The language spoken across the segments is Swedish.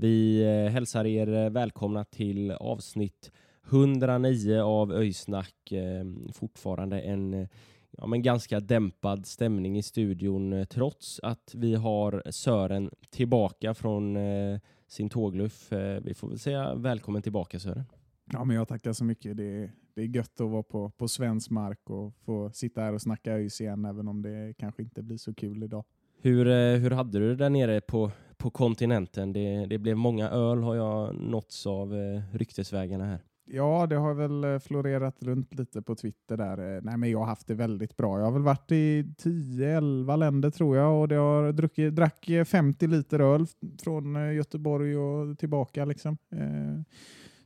Vi eh, hälsar er eh, välkomna till avsnitt 109 av Öjsnack. Eh, Fortfarande en ja, men ganska dämpad stämning i studion trots att vi har Sören tillbaka från eh, sin tågluff. Eh, Vi får väl säga välkommen tillbaka Sören. Ja, men jag tackar så mycket. Det är, det är gött att vara på, på svensk mark och få sitta här och snacka ÖIS igen, även om det kanske inte blir så kul idag. Hur, hur hade du det där nere på, på kontinenten? Det, det blev många öl har jag nåtts av eh, ryktesvägarna här. Ja, det har väl eh, florerat runt lite på Twitter där. Eh, Nej, men jag har haft det väldigt bra. Jag har väl varit i 10-11 länder tror jag och det har druckit, drack eh, 50 liter öl från eh, Göteborg och tillbaka. Liksom. Eh,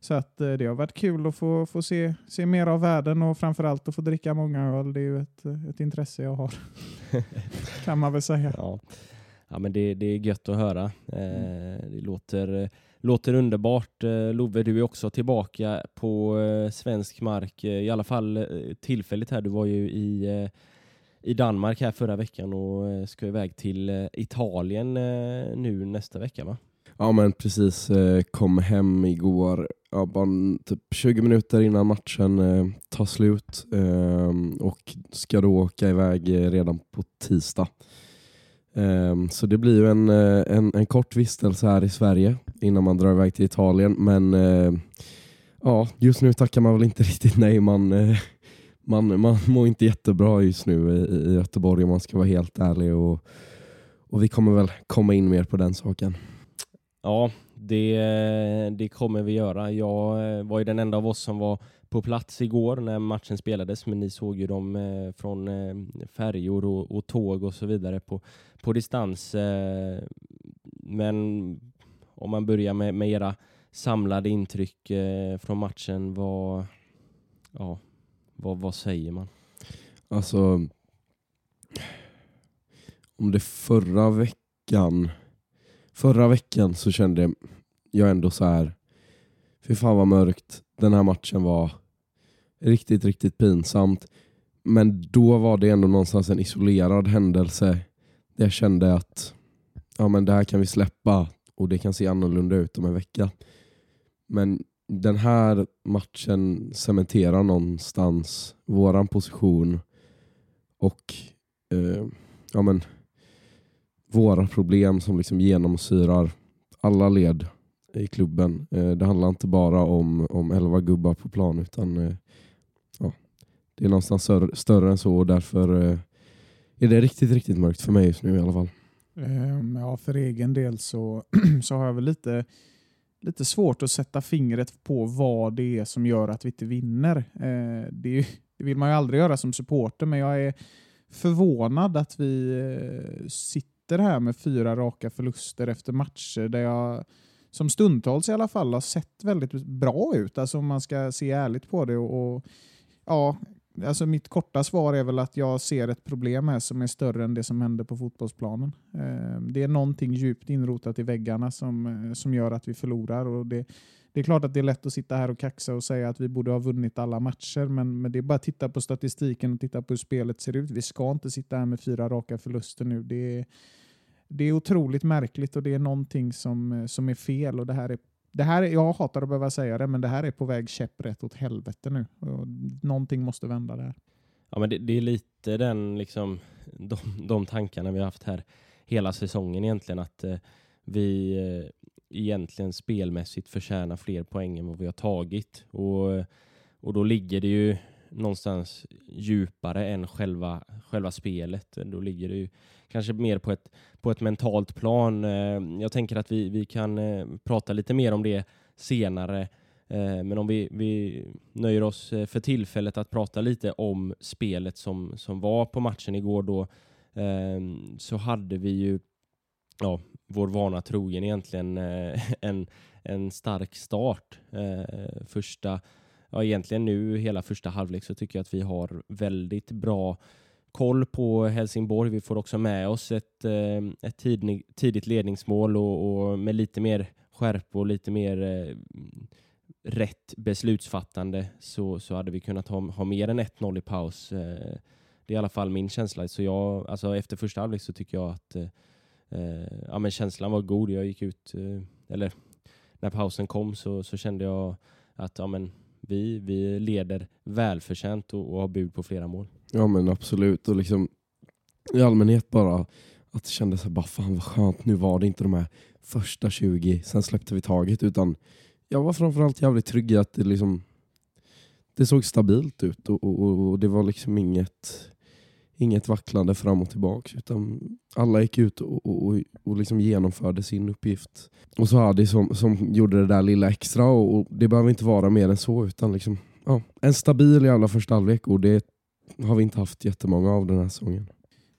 Så att eh, det har varit kul att få, få se, se mer av världen och framförallt att få dricka många öl. Det är ju ett, eh, ett intresse jag har, kan man väl säga. Ja, ja men det, det är gött att höra. Eh, det låter, låter underbart. Eh, Love, du är också tillbaka på eh, svensk mark, eh, i alla fall eh, tillfälligt här. Du var ju i, eh, i Danmark här förra veckan och ska iväg till Italien nu nästa vecka va? Ja men precis, kom hem igår, ja, bara typ 20 minuter innan matchen tar slut eh, och ska då åka iväg redan på tisdag. Ehm, så det blir ju en, eh, en, en kort vistelse här i Sverige innan man drar iväg till Italien men eh, ja, just nu tackar man väl inte riktigt nej. Man, eh, man, man mår inte jättebra just nu i, i Göteborg om man ska vara helt ärlig och, och vi kommer väl komma in mer på den saken. Ja, det, det kommer vi göra. Jag var ju den enda av oss som var på plats igår när matchen spelades, men ni såg ju dem eh, från eh, färjor och, och tåg och så vidare på, på distans. Eh, Men om man börjar med, med era samlade intryck eh, från matchen, vad, ja, vad, vad säger man? Alltså, om det förra veckan, förra veckan så kände jag ändå så här, fy fan vad mörkt, den här matchen var riktigt, riktigt pinsamt. Men då var det ändå någonstans en isolerad händelse där jag kände att ja, men det här kan vi släppa och det kan se annorlunda ut om en vecka. Men den här matchen cementerar någonstans våran position och eh, ja, men, våra problem som liksom genomsyrar alla led i klubben. Eh, det handlar inte bara om, om elva gubbar på plan utan eh, ja, det är någonstans större, större än så och därför eh, är det riktigt, riktigt mörkt för mig just nu i alla fall. Ehm, ja, för egen del så, så har jag väl lite, lite svårt att sätta fingret på vad det är som gör att vi inte vinner. Eh, det, det vill man ju aldrig göra som supporter, men jag är förvånad att vi eh, sitter här med fyra raka förluster efter matcher där jag som stundtals i alla fall har sett väldigt bra ut, alltså om man ska se ärligt på det. Och, och ja, alltså mitt korta svar är väl att jag ser ett problem här som är större än det som händer på fotbollsplanen. Eh, Det är någonting djupt inrotat i väggarna som, eh, som gör att vi förlorar. Och det, det är klart att det är lätt att sitta här och kaxa och säga att vi borde ha vunnit alla matcher, men, men det är bara att titta på statistiken och titta på hur spelet ser ut. Vi ska inte sitta här med fyra raka förluster nu. Det är, det är otroligt märkligt och det är någonting som, eh, som är fel. Och det här är det här, jag hatar att behöva säga det, men det här är på väg käpprätt åt helvete nu. Och någonting måste vända där. Ja, men det, det är lite den, liksom, de, de tankarna vi har haft här hela säsongen egentligen. Att eh, vi eh, egentligen spelmässigt förtjänar fler poäng än vad vi har tagit. Och, eh, och då ligger det ju någonstans djupare än själva, själva spelet. Då ligger det ju kanske mer på ett, på ett mentalt plan. Eh, jag tänker att vi, vi kan eh, prata lite mer om det senare. Eh, men om vi, vi nöjer oss för tillfället att prata lite om spelet som, som var på matchen igår då ehm, så hade vi ju ja, vår vana trogen egentligen en, en stark start. Första, ja egentligen nu hela första halvlek så tycker jag att vi har väldigt bra koll på Helsingborg. Vi får också med oss ett, eh, ett tidigt ledningsmål och, och med lite mer skärpa och lite mer eh, rätt beslutsfattande så, så hade vi kunnat ha, ha mer än 1-0 i paus. Eh, det är i alla fall min känsla. Så jag, alltså efter första halvlek så tycker jag att eh, eh, ja, men känslan var god. Jag gick ut, eh, eller när pausen kom så, så kände jag att ja, men vi, vi leder välförtjänt och, och har bud på flera mål. Ja men absolut. Och liksom, I allmänhet bara att det kändes så bara fan vad skönt, nu var det inte de här första 20, sen släppte vi taget. Utan jag var framförallt jävligt trygg i att det liksom det såg stabilt ut och, och, och det var liksom inget inget vacklande fram och tillbaka utan alla gick ut och, och, och liksom genomförde sin uppgift. Och så Adi som, som gjorde det där lilla extra och, och det behöver inte vara mer än så utan liksom, ja, en stabil i alla första halvlek och det har vi inte haft jättemånga av den här säsongen.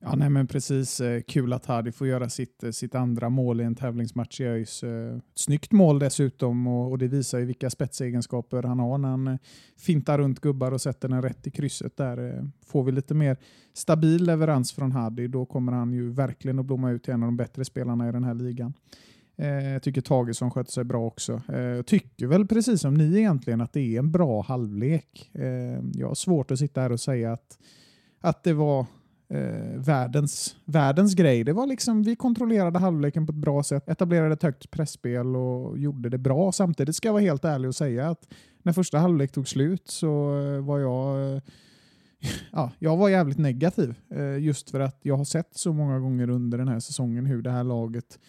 Ja, nej, men precis. Eh, kul att Hardy får göra sitt, eh, sitt andra mål i en tävlingsmatch i ÖIS. Eh, snyggt mål dessutom och, och, det visar ju vilka spetsegenskaper han har när han fintar runt gubbar och sätter den rätt i krysset. Där får vi lite mer stabil leverans från Hardy, då kommer han ju verkligen att blomma ut till en av de bättre spelarna i den här ligan. Eh, jag tycker Tagesson sköter sig bra också. Eh, jag tycker väl precis som ni egentligen att det är en bra halvlek. Eh, jag har svårt att sitta här och säga att, att det var eh, världens, världens grej. Det var liksom, vi kontrollerade halvleken på ett bra sätt, etablerade ett högt pressspel och gjorde det bra. Samtidigt ska jag vara helt ärlig och säga att när första halvlek tog slut så var jag ja, jag var jävligt negativ. Just för att jag har sett så många gånger under den här säsongen hur det här laget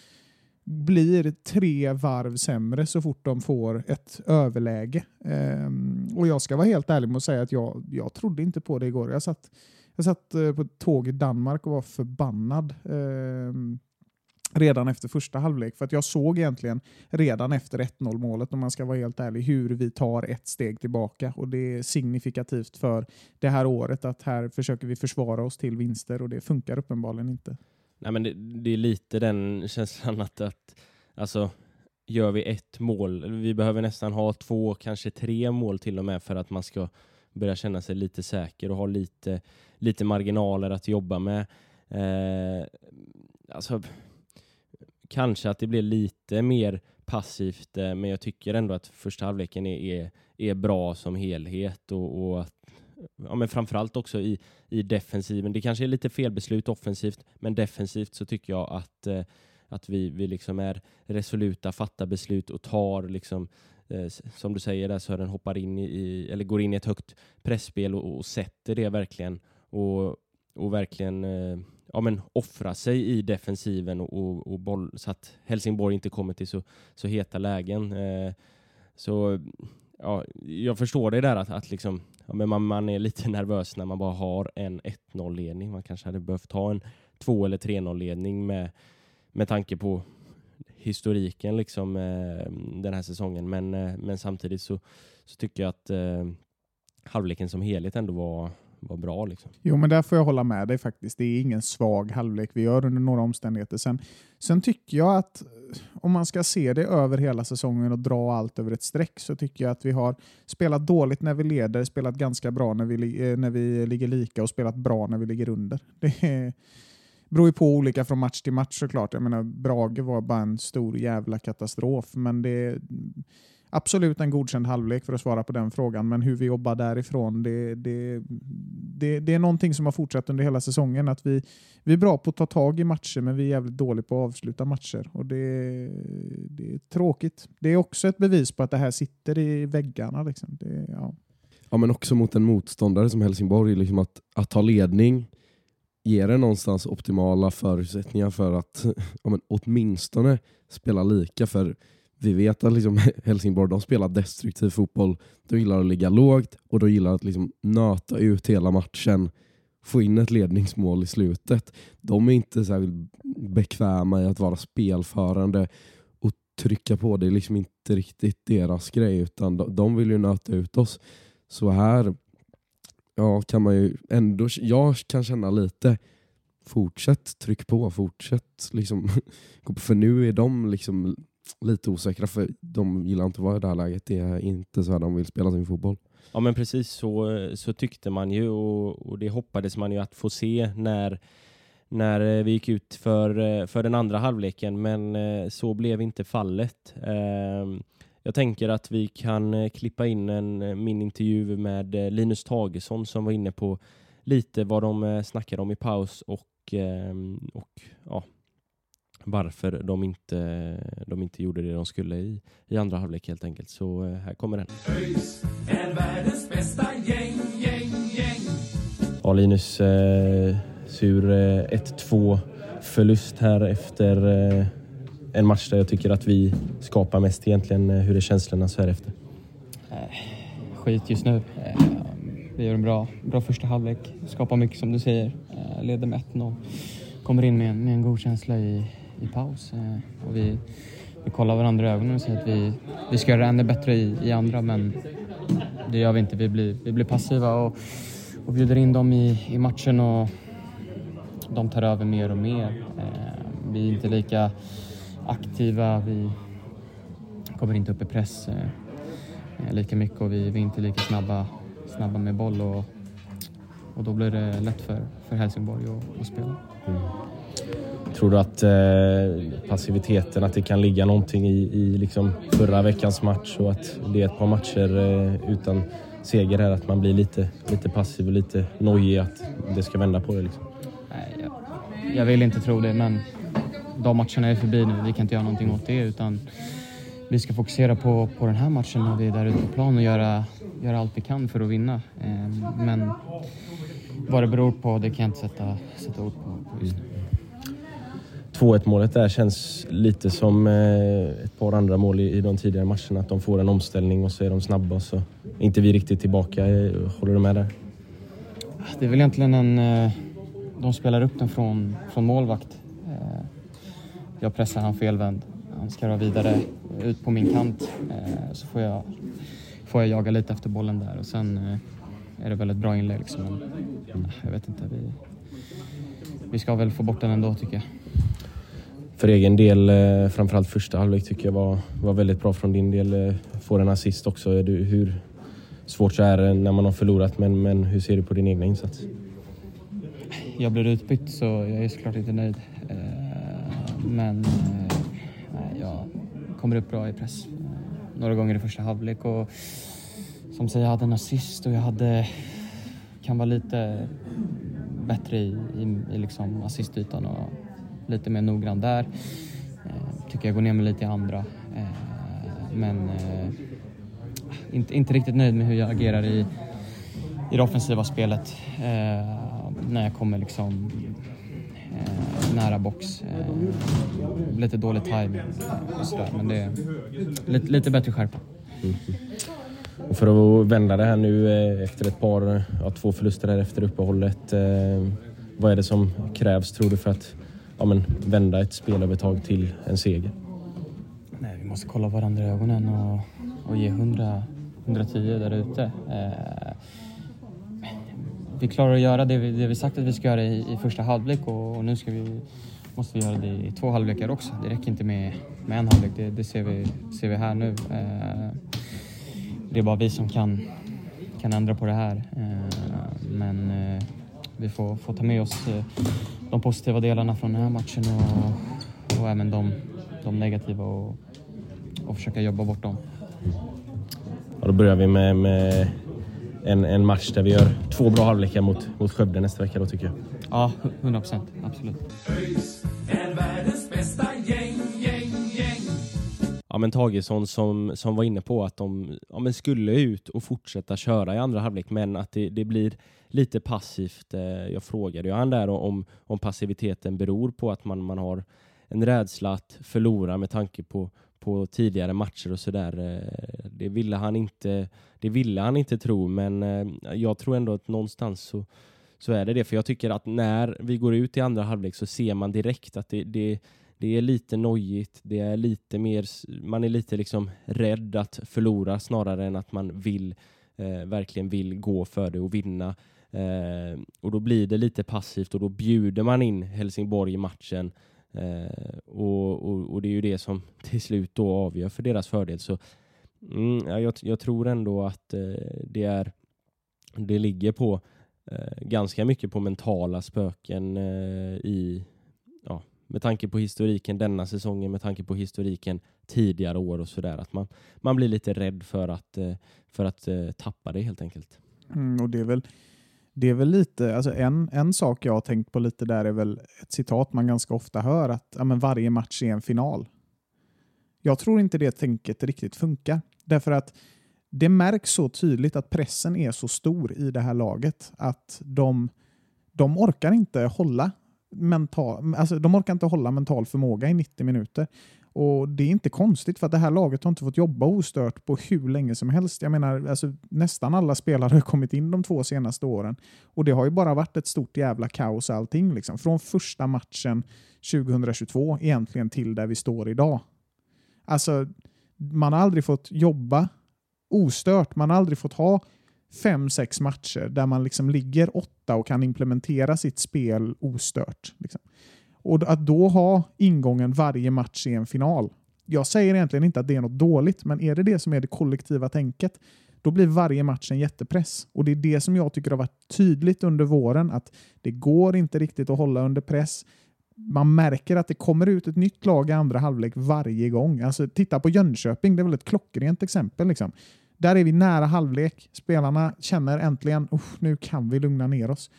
blir tre varv sämre så fort de får ett överläge. Ehm, och jag ska vara helt ärlig med att säga att jag, jag trodde inte på det igår. Jag satt jag satt eh, på ett tåg i Danmark och var förbannad Ehm, redan efter första halvlek. För att jag såg egentligen redan efter 1-0 målet, om man ska vara helt ärlig, hur vi tar ett steg tillbaka. Och Det är signifikativt för det här året att här försöker vi försvara oss till vinster och det funkar uppenbarligen inte. Nej, men det, det är lite den känslan att, att alltså, gör vi ett mål, vi behöver nästan ha två, kanske tre mål till och med för att man ska börja känna sig lite säker och ha lite, lite marginaler att jobba med. Eh, alltså, kanske att det blir lite mer passivt, eh, men jag tycker ändå att första halvleken är, är, är bra som helhet och, och att ja, men framförallt också i, i defensiven. Det kanske är lite felbeslut offensivt, men defensivt så tycker jag att, eh, att vi, vi liksom är resoluta, fattar beslut och tar liksom eh, som du säger där Sören, hoppar in i, eller går in i ett högt pressspel och, och sätter det verkligen och, och verkligen eh, ja, men offra sig i defensiven och, och, och boll, så att Helsingborg inte kommer till så, så heta lägen. Eh, så ja, jag förstår det där att, att liksom, ja, men man, man är lite nervös när man bara har en 1-0-ledning. Man kanske hade behövt ha en 2 eller 3-0-ledning med, med tanke på historiken liksom eh, den här säsongen. Men, eh, men samtidigt så, så tycker jag att eh, halvleken som helhet ändå var, var bra. Liksom. Jo, men där får jag hålla med dig faktiskt. Det är ingen svag halvlek vi gör under några omständigheter. Sen, sen tycker jag att om man ska se det över hela säsongen och dra allt över ett streck så tycker jag att vi har spelat dåligt när vi leder, spelat ganska bra när vi, eh, när vi ligger lika och spelat bra när vi ligger under. Det är, beror ju på olika från match till match såklart. Jag menar, Brage var bara en stor jävla katastrof, men det absolut en godkänd halvlek för att svara på den frågan. Men hur vi jobbar därifrån, det, det, det, det är någonting som har fortsatt under hela säsongen. Att vi, vi är bra på att ta tag i matcher, men vi är jävligt dåliga på att avsluta matcher. Och det, det är tråkigt. Det är också ett bevis på att det här sitter i väggarna. Liksom. Det, ja. ja, men också mot en motståndare som Helsingborg. Liksom att, att ta ledning ger det någonstans optimala förutsättningar för att ja, men åtminstone spela lika. För vi vet att liksom Helsingborg de spelar destruktiv fotboll. De gillar att ligga lågt och de gillar att liksom nöta ut hela matchen. Få in ett ledningsmål i slutet. De är inte särskilt bekväma i att vara spelförande och trycka på. Det är liksom inte riktigt deras grej utan de, de vill ju nöta ut oss. Så här ja, kan man ju ändå, jag kan känna lite fortsätt tryck på, fortsätt liksom. För nu är de liksom lite osäkra för de gillar inte att vara i det här läget. Det är inte så här de vill spela sin fotboll. Ja men precis så, så tyckte man ju och, och det hoppades man ju att få se när, när eh, vi gick ut för, eh, för den andra halvleken men eh, så blev inte fallet. Ehm, jag tänker att vi kan klippa in en, min intervju med Linus Tagesson som var inne på lite vad de snackade om i paus och, ehm, och ja, varför de inte, de inte gjorde det de skulle i, i andra halvlek helt enkelt. Så eh, här kommer den. ÖIS är världens bästa gäng, gäng, gäng. Ja, Linus, eh, sur eh, 1-2 förlust här efter eh, en match där jag tycker att vi skapar mest egentligen. Eh, hur är känslorna så här efter? skit just nu. Eh, Vi gör en bra, bra första halvlek, skapar mycket som du säger, Eh, leder med 1-0. Kommer in med, en- med en god känsla i, i paus. Eh, och vi, vi kollar varandra i ögonen och säger att vi, vi ska göra det ännu bättre i, i andra men det gör vi inte. Vi blir, vi blir passiva och, och bjuder in dem i, i matchen och de tar över mer och mer. Eh, vi är inte lika aktiva, vi kommer inte upp i press eh, lika mycket och vi, vi är inte lika snabba, snabba med boll och, och då blir det lätt för, för Helsingborg att, att spela. Mm. Tror du att eh, passiviteten, att det kan ligga någonting i, i liksom förra veckans match och att det är ett par matcher eh, utan seger här, att man blir lite, lite passiv och lite nojig att det ska vända på det liksom? Nej, jag, jag vill inte tro det men de matcherna är förbi nu. Vi kan inte göra någonting åt det utan vi ska fokusera på, på den här matchen när vi är där ute på plan och göra, göra allt vi kan för att vinna. Eh, men vad det beror på det kan jag inte sätta, sätta ord på, på just nu. 2-1 målet där känns lite som eh, ett par andra mål i, de tidigare matcherna. Att de får en omställning och så är de snabba och så är inte vi riktigt tillbaka. Eh, Håller du med där? Det är väl egentligen en... eh, De spelar upp den från, från målvakt. Jag pressar han felvänd. Han ska dra vidare ut på min kant. Så får jag, får jag jaga lite efter bollen där och sen är det väl ett bra inlägg. Liksom. Eh, jag vet inte. Vi, vi ska väl få bort den ändå tycker jag. För egen del, eh, framförallt första halvlek tycker jag var, var väldigt bra från din del. Eh, får en assist också. Är du, hur svårt så är det när man har förlorat, men, men hur ser du på din egna insats? Jag blir utbytt så jag är såklart inte nöjd. Eh, men jag kommer upp bra i press några gånger i första halvlek och som säger jag hade en assist och jag hade kan vara lite bättre i, i, i liksom assistytan och lite mer noggrann där. Eh, Tycker jag går ner mig lite i andra. Eh, Men eh, inte, inte riktigt nöjd med hur jag agerar i, i det offensiva spelet eh, när jag kommer liksom eh, nära box. Eh, lite dålig timing och sådär men det är lite, lite bättre skärpa. Mm-hmm. Och för att vända det här nu eh, efter ett par, ja, två förluster här efter uppehållet. Eh, vad är det som krävs tror du för att ja, men, vända ett spelövertag till en seger? Nej, vi måste kolla varandra i ögonen och, och ge 100, 110 där ute. Eh, vi klarar att göra det vi, det vi sagt att vi ska göra i, i första halvlek och, och nu ska vi, måste vi göra det i två halvlekar också. Det räcker inte med, med en halvlek, det, det ser, vi, ser vi här nu. Eh, det är bara vi som kan, kan ändra på det här. Eh, men eh, vi får, får ta med oss eh, de positiva delarna från den här matchen och, och även de, de negativa och, och försöka jobba bort dem. Ja, då börjar vi med, med en, en match där vi gör två bra halvlekar mot, mot Skövde nästa vecka då tycker jag. Ja, 100 procent. Absolut. Ja, men Tagesson som, som var inne på att de ja, men skulle ut och fortsätta köra i andra halvlek men att det, det blir lite passivt. Eh, jag frågade ju han där om, om passiviteten beror på att man, man har en rädsla att förlora med tanke på, på tidigare matcher och sådär. Eh, det ville han inte det ville han inte tro, men eh, jag tror ändå att någonstans så, så är det det. För jag tycker att när vi går ut i andra halvlek så ser man direkt att det, det, det är lite nojigt, det är lite mer, man är lite liksom rädd att förlora snarare än att man vill, eh, verkligen vill gå för det och vinna. Eh, och då blir det lite passivt och då bjuder man in Helsingborg i matchen. Eh, och, och, och, det är ju det som till slut då avgör för deras fördel. Så mm, jag, jag, tror ändå att eh, det är det ligger på eh, ganska mycket på mentala spöken eh, i ja, med tanke på historiken denna säsongen, med tanke på historiken tidigare år och sådär. Att man, man blir lite rädd för att, eh, för att eh, tappa det helt enkelt. Mm, och det är väl det är väl lite, alltså en, en sak jag har tänkt på lite där är väl ett citat man ganska ofta hör att ja, men varje match är en final. Jag tror inte det tänket riktigt funkar. Därför att det märks så tydligt att pressen är så stor i det här laget att de, de orkar inte hålla mental, alltså de orkar inte hålla mental förmåga i 90 minuter. Och Det är inte konstigt för att det här laget har inte fått jobba ostört på hur länge som helst. Jag menar, alltså, nästan alla spelare har kommit in de två senaste åren och det har ju bara varit ett stort jävla kaos allting. Liksom. Från första matchen 2022 egentligen till där vi står idag. Alltså, man har aldrig fått jobba ostört. Man har aldrig fått ha fem, sex matcher där man liksom ligger åtta och kan implementera sitt spel ostört. Liksom. Och att då ha ingången varje match i en final. Jag säger egentligen inte att det är något dåligt, men är det det som är det kollektiva tänket, då blir varje match en jättepress. Och det är det som jag tycker har varit tydligt under våren, att det går inte riktigt att hålla under press. Man märker att det kommer ut ett nytt lag i andra halvlek varje gång. Alltså, titta på Jönköping, det är väl ett klockrent exempel. Liksom. Där är vi nära halvlek. Spelarna känner äntligen, nu kan vi lugna ner oss.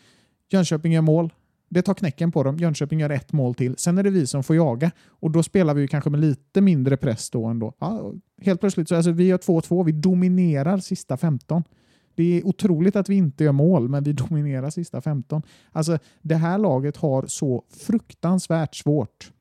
Jönköping gör mål, det tar knäcken på dem. Jönköping gör ett mål till. Sen är det vi som får jaga och då spelar vi kanske med lite mindre press då ändå. Ja, helt plötsligt så alltså, vi gör 2-2. Vi dominerar sista 15. Det är otroligt att vi inte gör mål, men vi dominerar sista 15. Alltså, det här laget har så fruktansvärt svårt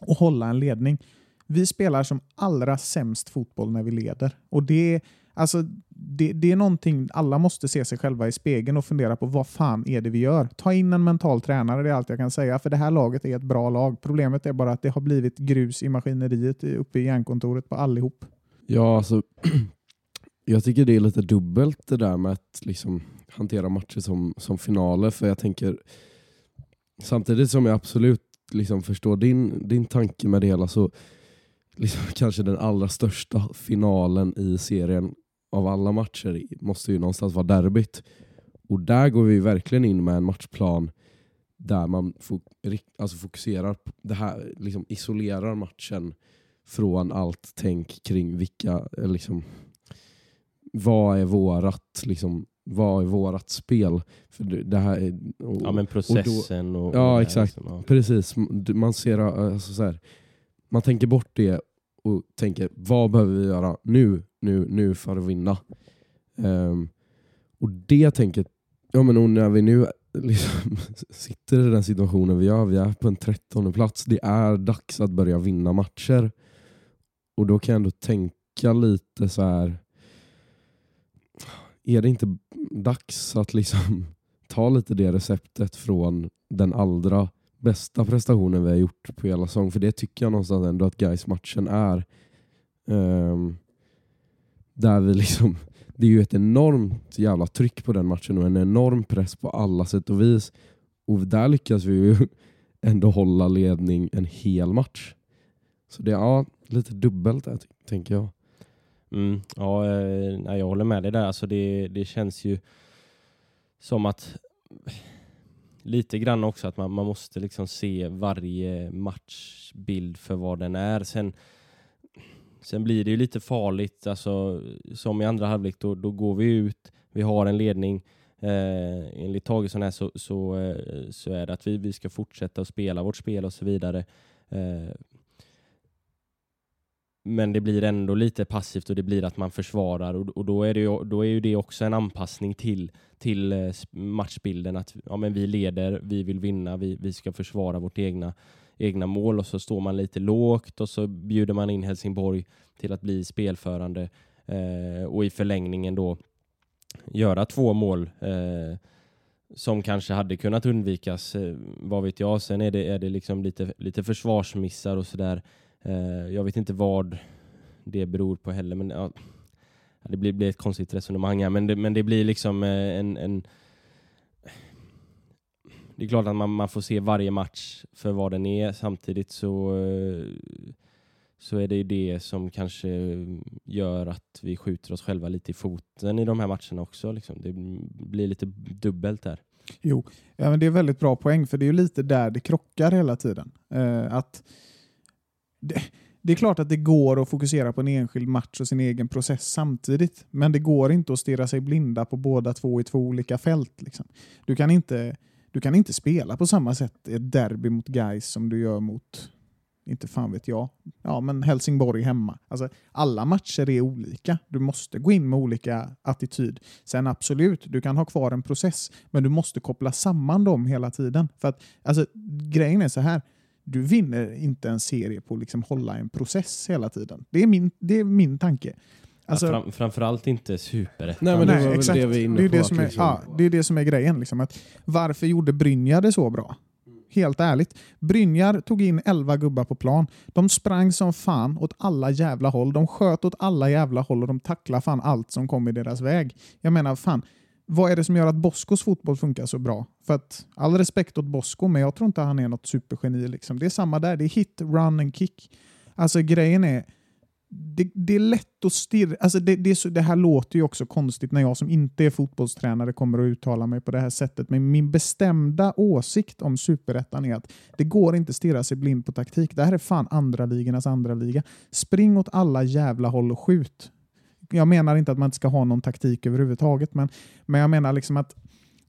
att hålla en ledning. Vi spelar som allra sämst fotboll när vi leder och det Alltså, det, det, är någonting, alla måste se sig själva i spegeln och fundera på vad fan är det vi gör? Ta in en mental tränare, det är allt jag kan säga. För det här laget är ett bra lag. Problemet är bara att det har blivit grus i maskineriet uppe i järnkontoret på allihop. Ja, alltså jag tycker det är lite dubbelt det där med att liksom hantera matcher som, som finaler. För jag tänker, samtidigt som jag absolut liksom förstår din, din tanke med det hela så liksom, kanske den allra största finalen i serien av alla matcher måste ju någonstans vara derbyt. Och där går vi verkligen in med en matchplan där man fok alltså fokuserar på det här, liksom isolerar matchen från allt tänk kring vilka, liksom, vad är vårat, liksom, vad är vårat spel? För det här är, och, ja men processen och, då, och Ja exakt, liksom, ja. precis. Man ser, alltså, så här, man tänker bort det och tänker vad behöver vi göra nu, nu, nu för att vinna? Um, och det tänket, ja men när vi nu liksom sitter i den situationen vi gör, vi är på en trettonde plats, det är dags att börja vinna matcher. Och då kan jag ändå tänka lite så här. är det inte dags att liksom ta lite det receptet från den allra bästa prestationen vi har gjort på hela säsongen. För det tycker jag någonstans ändå att guys matchen är. Um, där vi liksom, det är ju ett enormt jävla tryck på den matchen och en enorm press på alla sätt och vis. Och där lyckas vi ju ändå hålla ledning en hel match. Så det är ja, lite dubbelt där tänker jag. Mm, ja, eh, jag håller med dig där. Alltså det, det känns ju som att lite grann också att man, man måste liksom se varje matchbild för vad den är. Sen, sen blir det ju lite farligt, alltså, som i andra halvlek, då, då går vi ut, vi har en ledning. Eh, enligt Tagesson här så, så, eh, så är det att vi, vi ska fortsätta att spela vårt spel och så vidare. Eh, men det blir ändå lite passivt och det blir att man försvarar och, och då, är det ju, då är ju det också en anpassning till, till eh, matchbilden att ja, men vi leder, vi vill vinna, vi, vi ska försvara vårt egna, egna mål och så står man lite lågt och så bjuder man in Helsingborg till att bli spelförande eh, och i förlängningen då göra två mål eh, som kanske hade kunnat undvikas, eh, vad vet jag. Sen är det, är det liksom lite, lite försvarsmissar och sådär. Eh, jag vet inte vad det beror på heller, men ja, det blir, blir ett konstigt resonemang här, men det, men det blir liksom eh, en, en det är klart att man, man får se varje match för vad den är. Samtidigt så, eh, så är det ju det som kanske gör att vi skjuter oss själva lite i foten i de här matcherna också. Liksom. Det blir lite dubbelt där. Jo, ja, men det är väldigt bra poäng för det är ju lite där det krockar hela tiden. Eh, att det, det är klart att det går att fokusera på en enskild match och sin egen process samtidigt, men det går inte att stirra sig blinda på båda två i två olika fält. Liksom. Du, kan inte, du kan inte spela på samma sätt i ett derby mot Gais som du gör mot, inte fan vet jag, ja men Helsingborg hemma. Alltså, alla matcher är olika. Du måste gå in med olika attityd. Sen absolut, du kan ha kvar en process, men du måste koppla samman dem hela tiden. För att, alltså, grejen är så här, du vinner inte en serie på att liksom hålla en process hela tiden. Det är min, det är min tanke. Alltså, ja, fram, framförallt inte superettan. Nej, men det nej, väl exakt. det vi är det är det som är, liksom- ja, det är det som är grejen. Liksom, att varför gjorde Brynjar det så bra? Helt ärligt. Brynjar tog in 11 gubbar på plan. De sprang som fan åt alla jävla håll. De sköt åt alla jävla håll och de tacklade fan allt som kom i deras väg. Jag menar, fan, vad är det som gör att Boskos fotboll funkar så bra? För att, all respekt åt Bosko, men jag tror inte han är något supergeni. Liksom. Det är samma där. Det är hit, run and kick. Alltså grejen är, det, det är lätt att stirra. Alltså det, det, så, det här låter ju också konstigt när jag som inte är fotbollstränare kommer att uttala mig på det här sättet. Men min bestämda åsikt om superettan är att det går inte att stirra sig blind på taktik. Det här är fan andra ligornas andra liga. Spring åt alla jävla håll och skjut. Jag menar inte att man inte ska ha någon taktik överhuvudtaget, men, men jag menar liksom att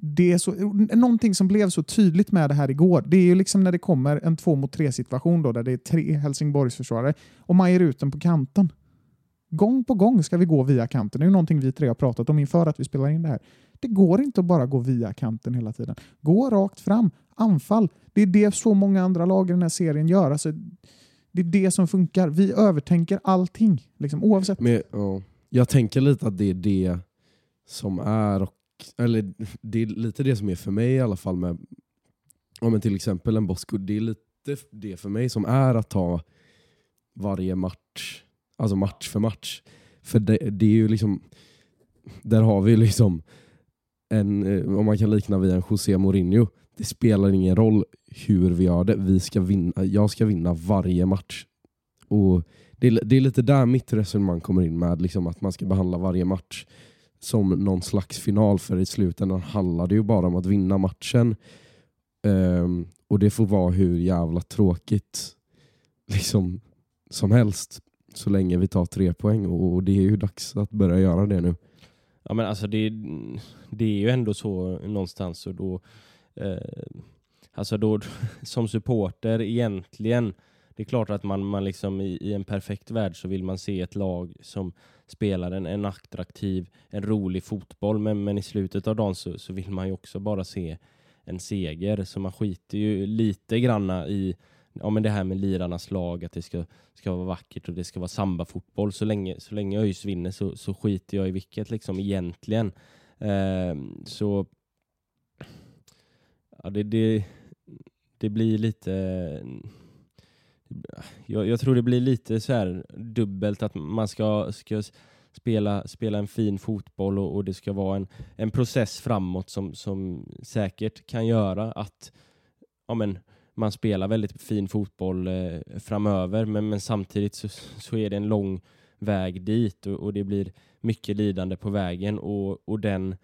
det är så, någonting som blev så tydligt med det här igår, det är ju liksom när det kommer en två mot tre situation då, där det är tre Helsingborgsförsvarare och man ger ut den på kanten. Gång på gång ska vi gå via kanten. Det är ju någonting vi tre har pratat om inför att vi spelar in det här. Det går inte att bara gå via kanten hela tiden. Gå rakt fram, anfall. Det är det så många andra lag i den här serien gör. Alltså, det är det som funkar. Vi övertänker allting, liksom, oavsett. Men, ja, jag tänker lite att det är det som är, och, eller det är lite det som är för mig i alla fall med ja, men till exempel en Bosko. Det är lite det för mig som är att ta varje match, alltså match för match. För det, det är ju liksom, där har vi liksom en, eh, om man kan likna vid en José Mourinho. Det spelar ingen roll hur vi gör det. Vi ska vinna, jag ska vinna varje match. Och det är, det är lite där mitt resonemang kommer in med, liksom att man ska behandla varje match som någon slags final, för i slutändan handlar det ju bara om att vinna matchen. Um, och det får vara hur jävla tråkigt liksom, som helst, så länge vi tar tre poäng. Och, och det är ju dags att börja göra det nu. Ja men alltså det, det är ju ändå så någonstans och då, eh, alltså då som supporter egentligen, det är klart att man, man liksom i, i en perfekt värld så vill man se ett lag som spelar en, en attraktiv, en rolig fotboll, men, men i slutet av dagen så, så vill man ju också bara se en seger, så man skiter ju lite granna i ja, men det här med lirarnas lag, att det ska, ska vara vackert och det ska vara samba-fotboll. Så länge, så länge ÖIS vinner så, så skiter jag i vilket liksom egentligen. Eh, så ja, det, det, det blir lite... Jag, jag tror det blir lite så här dubbelt att man ska, ska spela, spela en fin fotboll och, och det ska vara en, en process framåt som, som säkert kan göra att ja, men, man spelar väldigt fin fotboll eh, framöver men, men samtidigt så, så är det en lång väg dit och, och det blir mycket lidande på vägen och, och den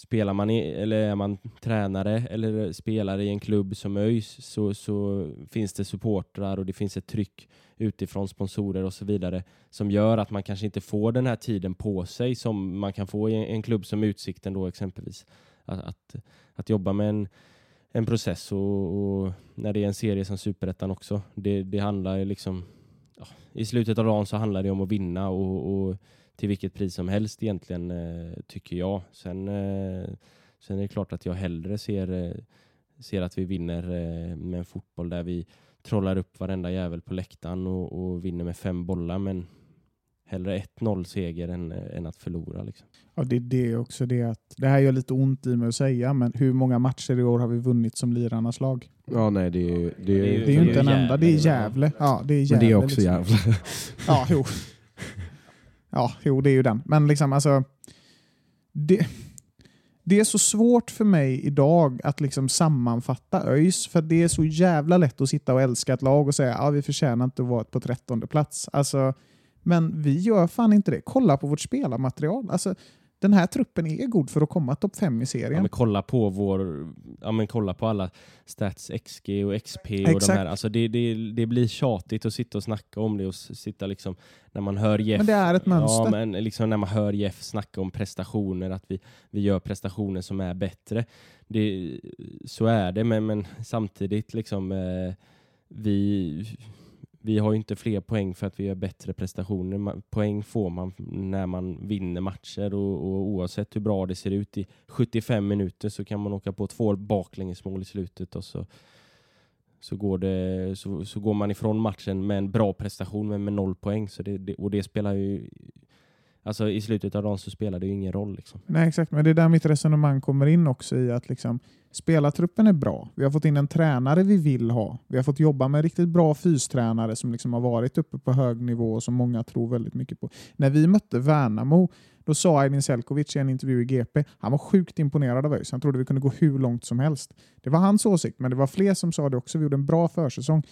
spelar man i, eller är man tränare eller spelare i en klubb som ÖIS så, så finns det supportrar och det finns ett tryck utifrån sponsorer och så vidare som gör att man kanske inte får den här tiden på sig som man kan få i en, en klubb som Utsikten då exempelvis. Att, att, att jobba med en en process och, och, när det är en serie som Superettan också. Det, det handlar ju liksom ja, i slutet av dagen så handlar det om att vinna och, och till vilket pris som helst egentligen eh, tycker jag. Sen, eh, sen är det klart att jag hellre ser, eh, ser att vi vinner eh, med en fotboll där vi trollar upp varenda jävel på läktaren och, och vinner med fem bollar. Men hellre 1-0 seger än, än att förlora. Liksom. Ja, det är det också. Det, att, det här gör lite ont i mig att säga, men hur många matcher i år har vi vunnit som lirarnas lag? Ja, nej, det är ju... Det är, Det är Det är ju inte en enda, det är Gävle. Gävle. Ja, det är men Gävle det är också liksom. jävla... Ja, jo. Ja, jo, det är ju den. Men liksom alltså... Det, det är så svårt för mig idag att liksom sammanfatta ÖIS, för det är så jävla lätt att sitta och älska ett lag och säga att ah, vi förtjänar inte att vara på trettonde plats. Alltså, men vi gör fan inte det. Kolla på vårt spelarmaterial. Alltså, den här truppen är god för att komma topp fem i Ja, serien. men kolla på vår, ja, men kolla på alla stats XG och XP och de Exakt. här. Alltså det, det, det blir tjatigt att sitta och snacka om det och sitta liksom när man hör Jeff. Men det är ett mönster. Ja, men liksom när man hör Jeff snacka om prestationer, att vi, vi gör prestationer som är bättre. Det, så är det, men, men samtidigt liksom eh, vi, vi har ju inte fler poäng för att vi gör bättre prestationer. Poäng får man när man vinner matcher och, och oavsett hur bra det ser ut i 75 minuter så kan man åka på två baklängesmål i slutet och så, så, går det, så, så går man ifrån matchen med en bra prestation men med noll poäng. Så det, det, och det spelar ju... Alltså i slutet av dagen så spelar det ju ingen roll. Liksom. Nej, exakt. Men det är där mitt resonemang kommer in också i att liksom, spelartruppen är bra. Vi har fått in en tränare vi vill ha. Vi har fått jobba med riktigt bra fystränare som liksom har varit uppe på hög nivå och som många tror väldigt mycket på. När vi mötte Värnamo, då sa Aydin Selkovic i en intervju i GP, han var sjukt imponerad av ÖIS. Han trodde vi kunde gå hur långt som helst. Det var hans åsikt, men det var fler som sa det också. Vi gjorde en bra försäsong.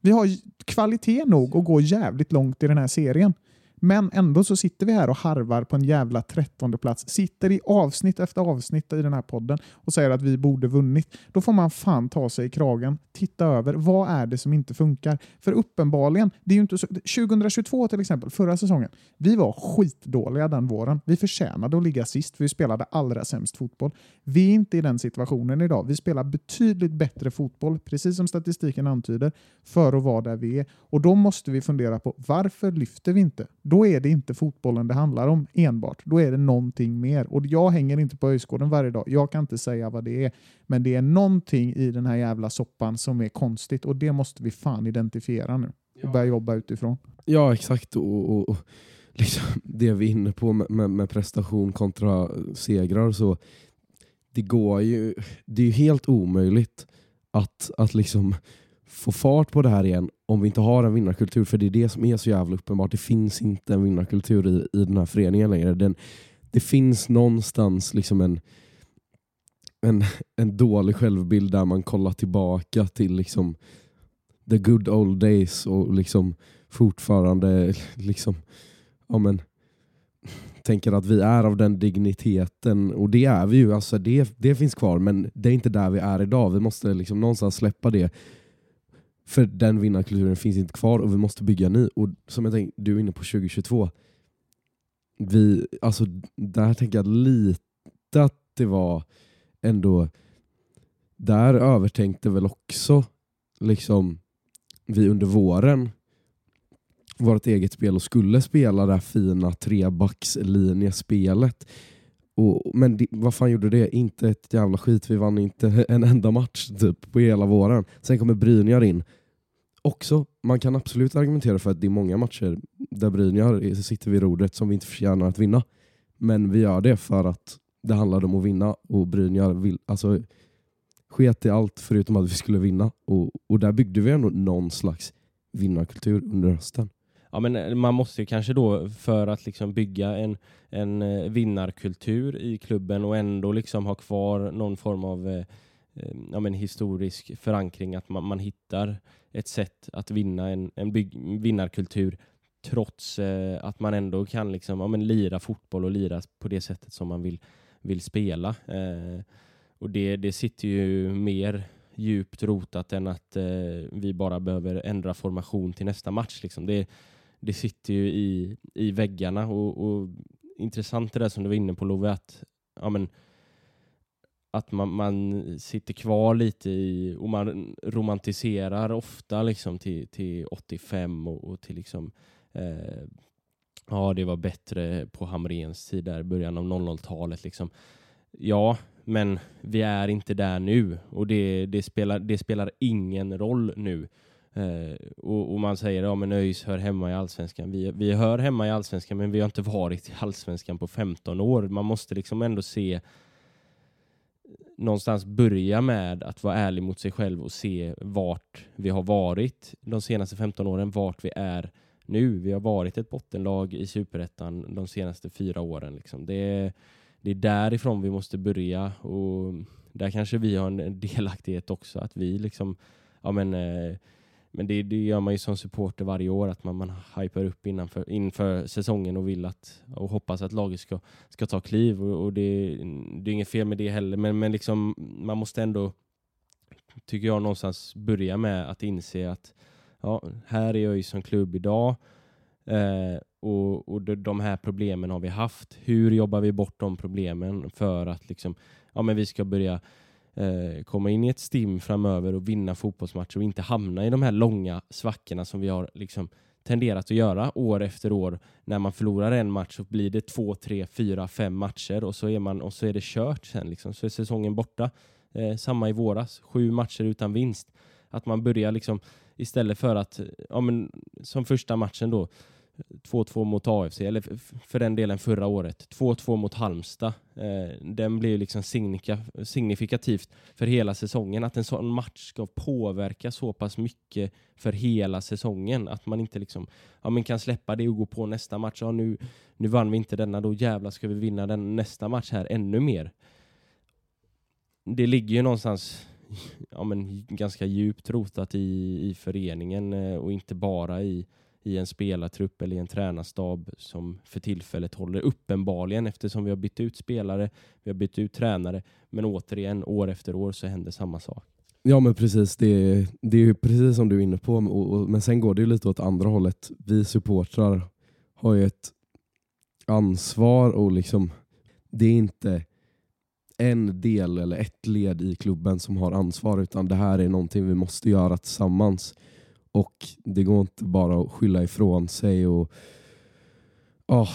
Vi har kvalitet nog att gå jävligt långt i den här serien. Men ändå så sitter vi här och harvar på en jävla trettonde plats. Sitter i avsnitt efter avsnitt i den här podden och säger att vi borde vunnit. Då får man fan ta sig i kragen, titta över. Vad är det som inte funkar? För uppenbarligen, det är ju inte så, 2022 till exempel, förra säsongen. Vi var skitdåliga den våren. Vi förtjänade att ligga sist för vi spelade allra sämst fotboll. Vi är inte i den situationen idag. Vi spelar betydligt bättre fotboll, precis som statistiken antyder, för att vara där vi är. Och då måste vi fundera på varför lyfter vi inte? Då är det inte fotbollen det handlar om enbart. Då är det någonting mer. Och jag hänger inte på Öjsgården varje dag. Jag kan inte säga vad det är. Men det är någonting i den här jävla soppan som är konstigt och det måste vi fan identifiera nu och börja jobba utifrån. Ja, exakt. Och, och, och liksom det vi är inne på med, med, med prestation kontra segrar så det går ju, det är ju helt omöjligt att, att liksom få fart på det här igen om vi inte har en vinnarkultur. För det är det som är så jävla uppenbart. Det finns inte en vinnarkultur i, i den här föreningen längre. Den, det finns någonstans liksom en, en, en dålig självbild där man kollar tillbaka till liksom the good old days och liksom fortfarande liksom, ja men, tänker att vi är av den digniteten och det är vi ju, alltså det, det finns kvar men det är inte där vi är idag. Vi måste liksom någonstans släppa det för den vinnarkulturen finns inte kvar och vi måste bygga ny. Och som jag tänkte, du är inne på 2022. Vi, alltså, där tänker jag lite att det var ändå, där övertänkte väl också liksom vi under våren vårt eget spel och skulle spela det här fina trebackslinjespelet. Och, men det, vad fan gjorde det? Inte ett jävla skit. Vi vann inte en enda match typ, på hela våren. Sen kommer Brynjar in. Också, man kan absolut argumentera för att det är många matcher där Brynjar sitter vid rodret som vi inte förtjänar att vinna. Men vi gör det för att det handlade om att vinna och Brynjar vill, alltså, sket i allt förutom att vi skulle vinna. Och, och där byggde vi ändå någon slags vinnarkultur under hösten. Ja, men eh, man måste kanske då för att liksom bygga en, en eh, vinnarkultur i klubben och ändå liksom ha kvar någon form av eh, Eh, ja, men historisk förankring, att man, man hittar ett sätt att vinna en, en bygg, vinnarkultur trots eh, att man ändå kan liksom, ja, men lira fotboll och lira på det sättet som man vill, vill spela. Eh, och det, det sitter ju mer djupt rotat än att eh, vi bara behöver ändra formation till nästa match. Liksom. Det, det sitter ju i, i väggarna och, och intressant det där som du var inne på Love, att, ja, men, att man, man sitter kvar lite i och man romantiserar ofta liksom till, till 85 och, och till liksom eh, ja det var bättre på Hamrens tid där i början av 00-talet liksom. Ja, men vi är inte där nu och det, det, spelar, det spelar ingen roll nu. Eh, och, och man säger ja men ÖIS hör hemma i Allsvenskan. Vi, vi hör hemma i Allsvenskan men vi har inte varit i Allsvenskan på 15 år. Man måste liksom ändå se någonstans börja med att vara ärlig mot sig själv och se vart vi har varit de senaste 15 åren, vart vi är nu. Vi har varit ett bottenlag i Superettan de senaste fyra åren. Liksom. Det, är, det är därifrån vi måste börja och där kanske vi har en delaktighet också. Att vi liksom, ja men eh, men det, det gör man ju som supporter varje år, att man, man hypar upp innanför, inför säsongen och vill att och hoppas att laget ska, ska ta kliv. Och, och det, det är inget fel med det heller, men, men liksom, man måste ändå, tycker jag, någonstans börja med att inse att ja, här är jag ju som klubb idag eh, och, och de här problemen har vi haft. Hur jobbar vi bort de problemen för att liksom, ja, men vi ska börja eh, komma in i ett stim framöver och vinna fotbollsmatcher och inte hamna i de här långa svackorna som vi har liksom tenderat att göra år efter år. När man förlorar en match så blir det två, tre, fyra, fem matcher och så är, man, och så är det kört sen. Liksom. Så är säsongen borta. Eh, samma i våras, sju matcher utan vinst. Att man börjar liksom istället för att, ja men som första matchen då, 2-2 mot AFC, eller för den delen förra året. 2-2 mot Halmstad. Eh, den blir liksom signika, signifikativt för hela säsongen. Att en sån match ska påverka så pass mycket för hela säsongen. Att man inte liksom, ja, men kan släppa det och gå på nästa match. Ja, nu, nu vann vi inte denna, då jävlar ska vi vinna den nästa match här ännu mer. Det ligger ju någonstans ja, men, ganska djupt rotat i, i föreningen eh, och inte bara i i en spelartrupp eller i en tränarstab som för tillfället håller uppenbarligen eftersom vi har bytt ut spelare, vi har bytt ut tränare, men återigen år efter år så händer samma sak. Ja men precis, det, det är ju precis som du är inne på, och, och, men sen går det ju lite åt andra hållet. Vi supportrar har ju ett ansvar och liksom, det är inte en del eller ett led i klubben som har ansvar utan det här är någonting vi måste göra tillsammans. Och det går inte bara att skylla ifrån sig och oh,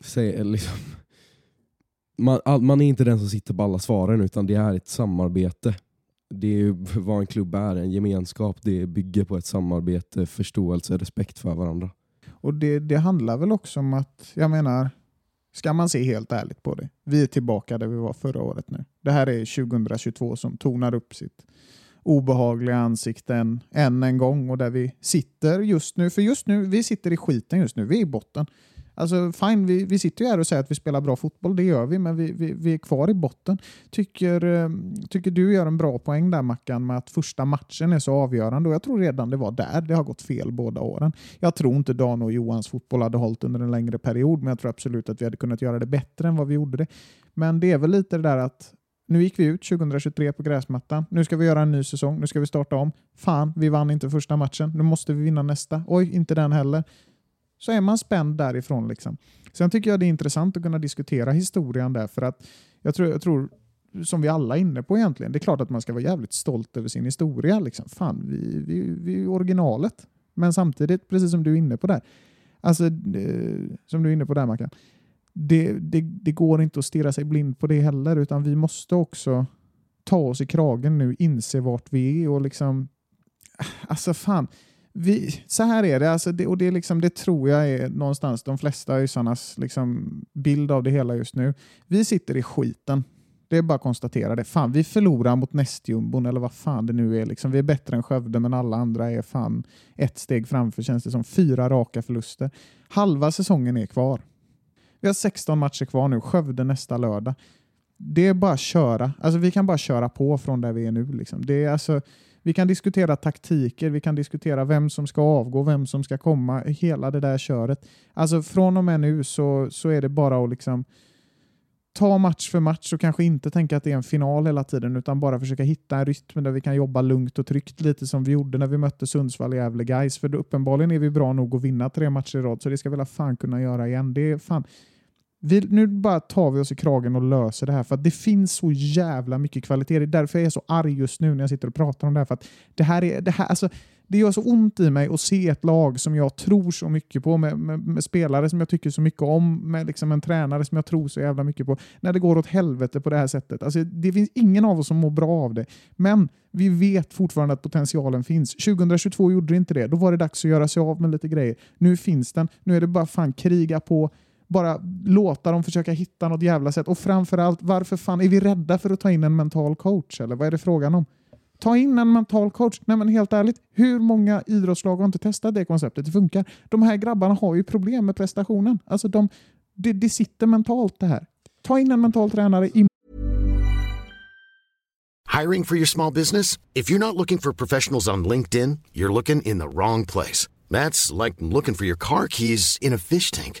säg, liksom, man, man är inte den som sitter på alla svaren utan det är ett samarbete. Det är vad en klubb är, en gemenskap. Det bygger på ett samarbete, förståelse, respekt för varandra. Och det, det handlar väl också om att, jag menar, ska man se helt ärligt på det. Vi är tillbaka där vi var förra året nu. Det här är 2022 som tonar upp sitt obehagliga ansikten än en gång och där vi sitter just nu. För just nu, vi sitter i skiten just nu. Vi är i botten. Alltså fine, vi, vi sitter ju här och säger att vi spelar bra fotboll, det gör vi, men vi, vi, vi är kvar i botten. Tycker, eh, tycker du gör en bra poäng där Mackan med att första matchen är så avgörande och jag tror redan det var där det har gått fel båda åren. Jag tror inte Dan och Johans fotboll hade hållit under en längre period, men jag tror absolut att vi hade kunnat göra det bättre än vad vi gjorde det. Men det är väl lite det där att nu gick vi ut 2023 på gräsmattan. Nu ska vi göra en ny säsong. Nu ska vi starta om. Fan, vi vann inte första matchen. Nu måste vi vinna nästa. Oj, inte den heller. Så är man spänd därifrån. Liksom. Sen tycker jag det är intressant att kunna diskutera historien där. För att jag tror, jag tror som vi alla är inne på egentligen, det är klart att man ska vara jävligt stolt över sin historia. Liksom. Fan, vi, vi, vi är originalet. Men samtidigt, precis som du är inne på där, alltså, eh, som du är inne på där Mackan, det, det, det, går inte att stirra sig blind på det heller, utan vi måste också ta oss i kragen nu, inse vart vi är och liksom... Alltså fan, vi, så här är det, alltså det, och det, liksom, det tror jag är någonstans de flesta Öisarnas liksom, bild av det hela just nu. Vi sitter i skiten. Det är bara att konstatera det. Fan, vi förlorar mot nästjumbon eller vad fan det nu är. Liksom, vi är bättre än Skövde men alla andra är fan ett steg framför känns det som. Fyra raka förluster. Halva säsongen är kvar. Vi har 16 matcher kvar nu, Skövde nästa lördag. Det är bara att köra. Alltså, vi kan bara köra på från där vi är nu. Liksom. Det är alltså, vi kan diskutera taktiker, vi kan diskutera vem som ska avgå, vem som ska komma, hela det där köret. Alltså från och med nu så, så är det bara att liksom ta match för match och kanske inte tänka att det är en final hela tiden utan bara försöka hitta en rytm där vi kan jobba lugnt och tryggt lite som vi gjorde när vi mötte Sundsvall i Gävle Guys. För uppenbarligen är vi bra nog att vinna tre matcher i rad så det ska vi väl fan kunna göra igen. Det är fan vi, nu bara tar vi oss i kragen och löser det här för att det finns så jävla mycket kvalitet. Det är därför jag är så arg just nu när jag sitter och pratar om det här. För att det här är, det här, alltså, det gör så ont i mig att se ett lag som jag tror så mycket på, med, med, med spelare som jag tycker så mycket om, med liksom en tränare som jag tror så jävla mycket på, när det går åt helvete på det här sättet. Alltså, det finns ingen av oss som mår bra av det. Men vi vet fortfarande att potentialen finns. 2022 gjorde det inte det. Då var det dags att göra sig av med lite grejer. Nu finns den. Nu är det bara fan kriga på. Bara låta dem försöka hitta något jävla sätt. Och framförallt, varför fan är vi rädda för att ta in en mental coach? Eller vad är det frågan om? Ta in en mental coach. Nej men helt ärligt, hur många idrottslag har inte testat det konceptet? Det funkar. De här grabbarna har ju problem med prestationen. Alltså de, det, sitter mentalt det här. Ta in en mental tränare i Hiring for your small business? If you're not looking for professionals on LinkedIn, you're looking in the wrong place. That's like looking for your car keys in a fish tank.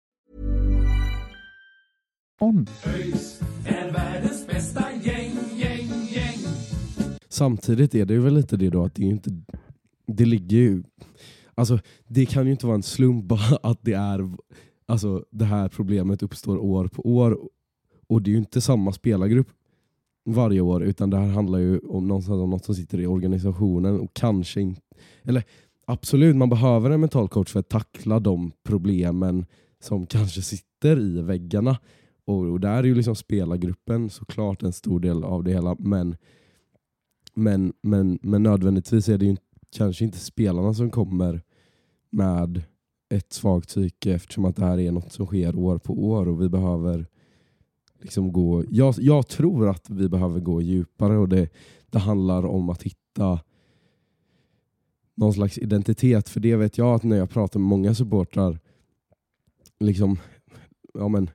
on. ÖIS är världens bästa gäng, gäng, gäng. Samtidigt är det väl lite det då att det är ju inte, det ligger ju, alltså det kan ju inte vara en slump bara att det är, alltså det här problemet uppstår år på år och det är ju inte samma spelargrupp varje år utan det här handlar ju om någonstans om något som sitter i organisationen och kanske inte, eller absolut man behöver en mental coach för att tackla de problemen som kanske sitter i väggarna och, och där är ju liksom spelargruppen såklart en stor del av det hela men men, men, men nödvändigtvis är det ju kanske inte spelarna som kommer med ett svagt psyke eftersom att det här är något som sker år på år och vi behöver liksom gå... Jag, jag tror att vi behöver gå djupare och det, det handlar om att hitta någon slags identitet. För det vet jag att när jag pratar med många supportrar, liksom, ja men,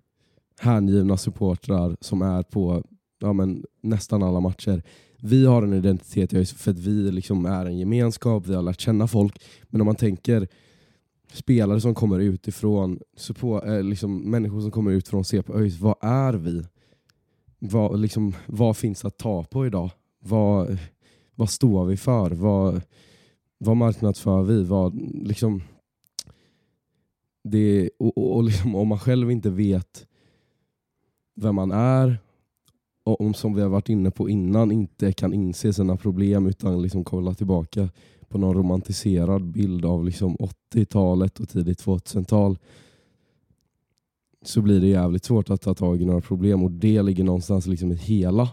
hängivna supportrar som är på ja men, nästan alla matcher. Vi har en identitet för att vi liksom är en gemenskap, vi har lärt känna folk. Men om man tänker spelare som kommer utifrån, support, eh, liksom, människor som kommer utifrån och ser på ÖIS, vad är vi? Vad, liksom, vad finns att ta på idag? Vad, vad står vi för? Vad, vad marknadsför vi? Vad, liksom, det, och, och, och liksom, om man själv inte vet vem man är och om, som vi har varit inne på innan, inte kan inse sina problem utan liksom kolla tillbaka på någon romantiserad bild av liksom 80-talet och tidigt 2000-tal så blir det jävligt svårt att ta tag i några problem och det ligger någonstans liksom i hela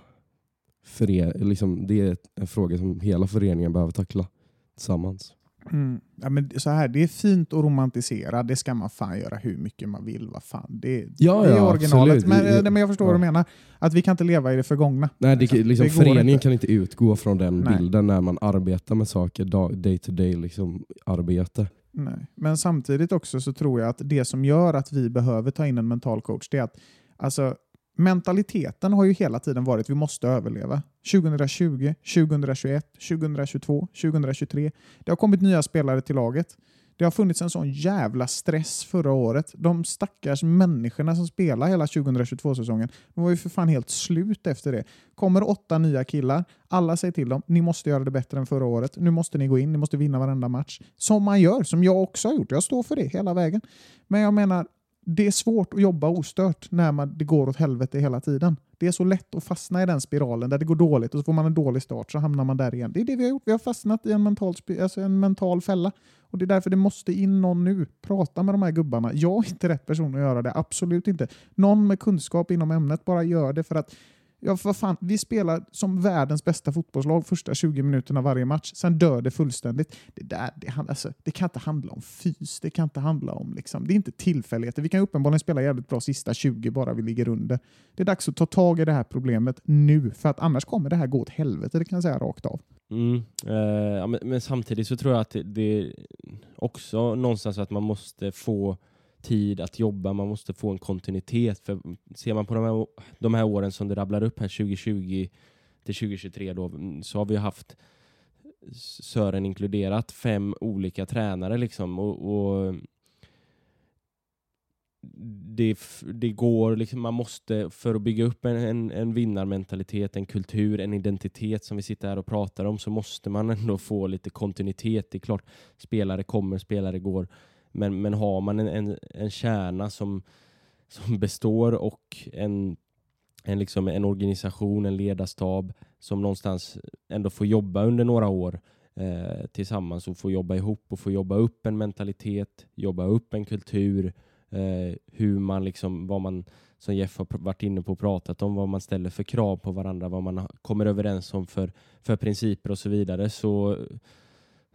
före, liksom det är en fråga som hela föreningen behöver tackla tillsammans. Mm. Ja, men så här, det är fint att romantisera, det ska man fan göra hur mycket man vill. Vad fan. Det, Ja, det är ja, originalet. Men, eh, men jag förstår vad du ja. menar. Att vi kan inte leva i det förgångna. Nej, det, Liksom, det föreningen inte. kan inte utgå från den Nej. bilden när man arbetar med saker, day to day liksom, arbete. Nej. Men samtidigt också så tror jag att det som gör att vi behöver ta in en mental coach, det är att alltså, mentaliteten har ju hela tiden varit vi måste överleva. 2020, 2021, 2022, 2023. Det har kommit nya spelare till laget. Det har funnits en sån jävla stress förra året. De stackars människorna som spelar hela 2022-säsongen, de var ju för fan helt slut efter det. Kommer åtta nya killar, alla säger till dem, ni måste göra det bättre än förra året. Nu måste ni gå in, ni måste vinna varenda match. Som man gör, som jag också har gjort. Jag står för det hela vägen. Men jag menar, det är svårt att jobba ostört när man, det går åt helvete hela tiden. Det är så lätt att fastna i den spiralen där det går dåligt och så får man en dålig start så hamnar man där igen. Det är det vi har gjort. Vi har fastnat i en mental, alltså en mental fälla. Och Det är därför det måste in någon nu. Prata med de här gubbarna. Jag är inte rätt person att göra det. Absolut inte. Någon med kunskap inom ämnet bara gör det för att Ja, för vad fan, vi spelar som världens bästa fotbollslag första 20 minuterna varje match. Sen dör det fullständigt. Det, där, det, alltså, det kan inte handla om fys. Det kan inte handla om... Liksom, det är inte tillfälligheter. Vi kan uppenbarligen spela jävligt bra sista 20 bara vi ligger under. Det är dags att ta tag i det här problemet nu. För att annars kommer det här gå åt helvete. Det kan jag säga rakt av. Mm. Eh, men, men samtidigt så tror jag att det, det är också någonstans att man måste få tid att jobba, man måste få en kontinuitet. För ser man på de här, de här åren som det rabblar upp här 2020 till 2023 då, mm, så har vi haft Sören inkluderat fem olika tränare liksom och, och det, det går, liksom, man måste, för att bygga upp en, en, en vinnarmentalitet, en kultur, en identitet som vi sitter här och pratar om, så måste man ändå få lite kontinuitet. Det är klart, spelare kommer, spelare går, men, men har man en, en, en kärna som, som består och en, en, liksom, en organisation, en ledarstab som någonstans ändå får jobba under några år eh, tillsammans och får jobba ihop och får jobba upp en mentalitet, jobba upp en kultur, eh, hur man liksom, vad man som Jeff har varit inne på och pratat om, vad man ställer för krav på varandra, vad man kommer överens om för, för principer och så vidare, så,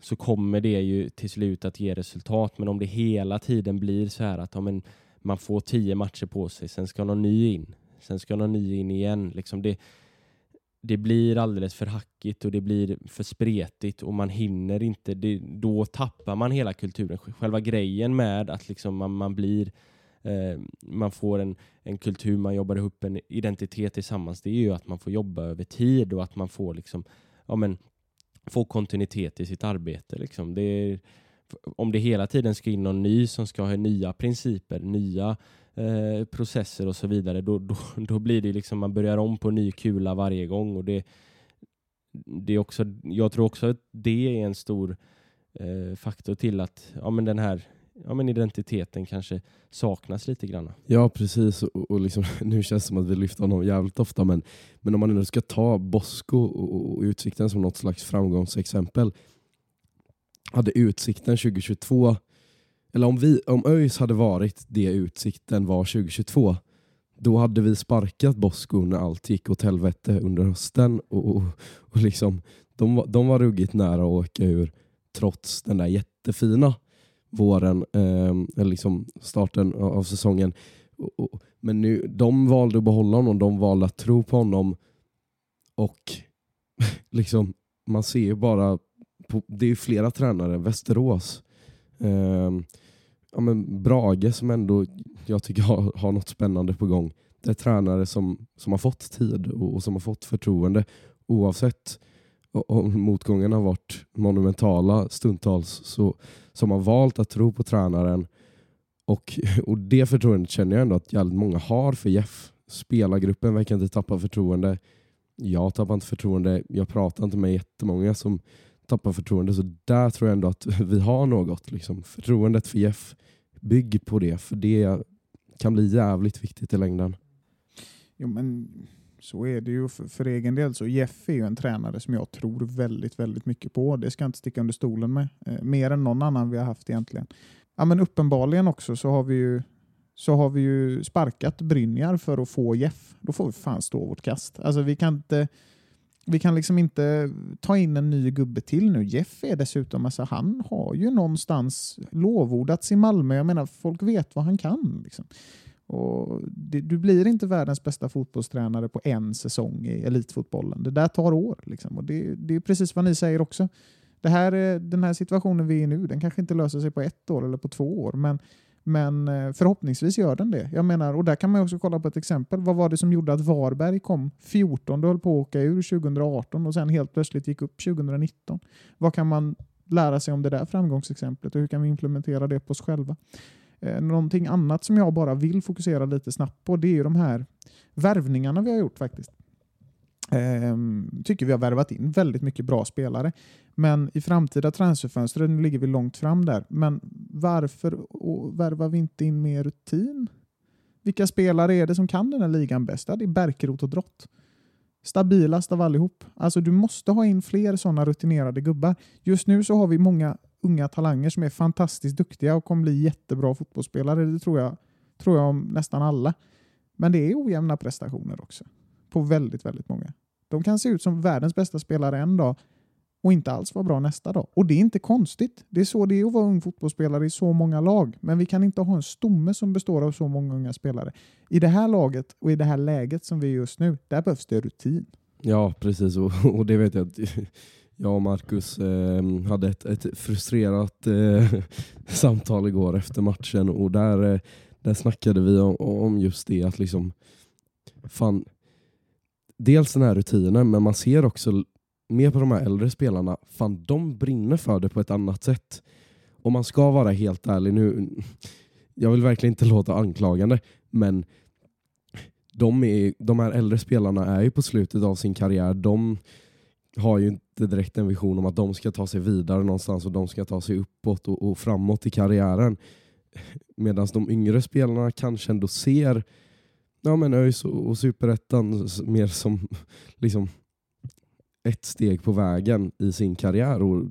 så kommer det ju till slut att ge resultat. Men om det hela tiden blir så här att ja, men man får tio matcher på sig, sen ska någon ny in, sen ska någon ny in igen. Liksom det, det blir alldeles för hackigt och det blir för spretigt och man hinner inte. Det, då tappar man hela kulturen. Själva grejen med att liksom man, man blir eh, man får en, en kultur, man jobbar ihop en identitet tillsammans. Det är ju att man får jobba över tid och att man får liksom, ja men, få kontinuitet i sitt arbete. Liksom. Det är, om det hela tiden ska in någon ny som ska ha nya principer, nya eh, processer och så vidare, då, då, då blir det liksom man börjar om på ny kula varje gång. Och det, det är också, jag tror också att det är en stor eh, faktor till att ja, men den här ja, men identiteten kanske saknas lite grann. Ja precis, och, och liksom, nu känns det som att vi lyfter honom jävligt ofta men, men om man ändå ska ta Bosko och, och Utsikten som något slags framgångsexempel. Hade Utsikten 2022, eller om, vi, om ÖIS hade varit det Utsikten var 2022 då hade vi sparkat Bosko när allt gick åt helvete under hösten. Och, och, och liksom, de, de var ruggigt nära att åka ur trots den där jättefina våren, eh, eller liksom starten av säsongen. Men nu, de valde att behålla honom, de valde att tro på honom. Och liksom, man ser ju bara, på, det är ju flera tränare, Västerås, eh, ja, men Brage som ändå jag tycker har, har något spännande på gång. Det är tränare som, som har fått tid och, och som har fått förtroende oavsett om motgångarna har varit monumentala stundtals så som har valt att tro på tränaren och, och det förtroendet känner jag ändå att jävligt många har för Jeff. Spelargruppen verkar inte tappa förtroende. Jag tappar inte förtroende. Jag pratar inte med jättemånga som tappar förtroende så där tror jag ändå att vi har något. Liksom. Förtroendet för Jeff, bygg på det för det kan bli jävligt viktigt i längden. Jo, men så är det ju för, för egen del. Så Jeff är ju en tränare som jag tror väldigt, väldigt mycket på. Det ska jag inte sticka under stolen med. Eh, mer än någon annan vi har haft egentligen. Ja, men uppenbarligen också så har vi ju så har vi ju sparkat Brynjar för att få Jeff. Då får vi fan stå vårt kast. Alltså vi kan inte vi kan liksom inte ta in en ny gubbe till nu. Jeff är dessutom, alltså han har ju någonstans lovordats i Malmö. Jag menar, folk vet vad han kan. Liksom. Och det, du blir inte världens bästa fotbollstränare på en säsong i elitfotbollen. Det där tar år. Liksom. Och det, det är precis vad ni säger också. Det här, den här situationen vi är i nu, den kanske inte löser sig på ett år eller på två år, men, men eh, förhoppningsvis gör den det. Jag menar, och där kan man också kolla på ett exempel. Vad var det som gjorde att Varberg kom 14 och höll på att åka ur 2018 och sen helt plötsligt gick upp 2019? Vad kan man lära sig om det där framgångsexemplet och hur kan vi implementera det på oss själva? Eh, någonting annat som jag bara vill fokusera lite snabbt på det är ju de här värvningarna vi har gjort faktiskt. Ehm, tycker vi har värvat in väldigt mycket bra spelare. Men i framtida transferfönster, nu ligger vi långt fram där, men varför värvar vi inte in mer rutin? Vilka spelare är det som kan den här ligan bäst? Det är Bärkeroth och Drott. Stabilast av allihop. Alltså du måste ha in fler sådana rutinerade gubbar. Just nu så har vi många unga talanger som är fantastiskt duktiga och kommer bli jättebra fotbollsspelare. Det tror jag, tror jag om nästan alla. Men det är ojämna prestationer också. på väldigt, väldigt många. De kan se ut som världens bästa spelare en dag och inte alls vara bra nästa dag. Och det är inte konstigt. Det är så det är att vara ung fotbollsspelare i så många lag. Men vi kan inte ha en stomme som består av så många unga spelare. I det här laget och i det här läget som vi är just nu, där behövs det rutin. Ja, precis. Och, och det vet jag att jag och Marcus eh, hade ett, ett frustrerat eh, samtal igår efter matchen och där, eh, där snackade vi om, om just det att liksom fan, dels den här rutinen men man ser också mer på de här äldre spelarna, fan de brinner för det på ett annat sätt. Om man ska vara helt ärlig nu, jag vill verkligen inte låta anklagande, men de, är, de här äldre spelarna är ju på slutet av sin karriär, de har ju inte direkt en vision om att de ska ta sig vidare någonstans och de ska ta sig uppåt och, och framåt i karriären. Medan de yngre spelarna kanske ändå ser ja, men ÖIS och, och Superettan mer som liksom, ett steg på vägen i sin karriär. Och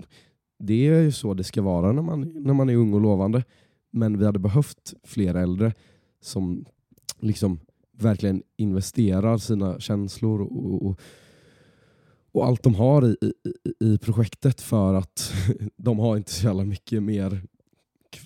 det är ju så det ska vara när man, när man är ung och lovande. Men vi hade behövt fler äldre som liksom verkligen investerar sina känslor och, och, och allt de har i, i, i projektet för att de har inte så jävla mycket mer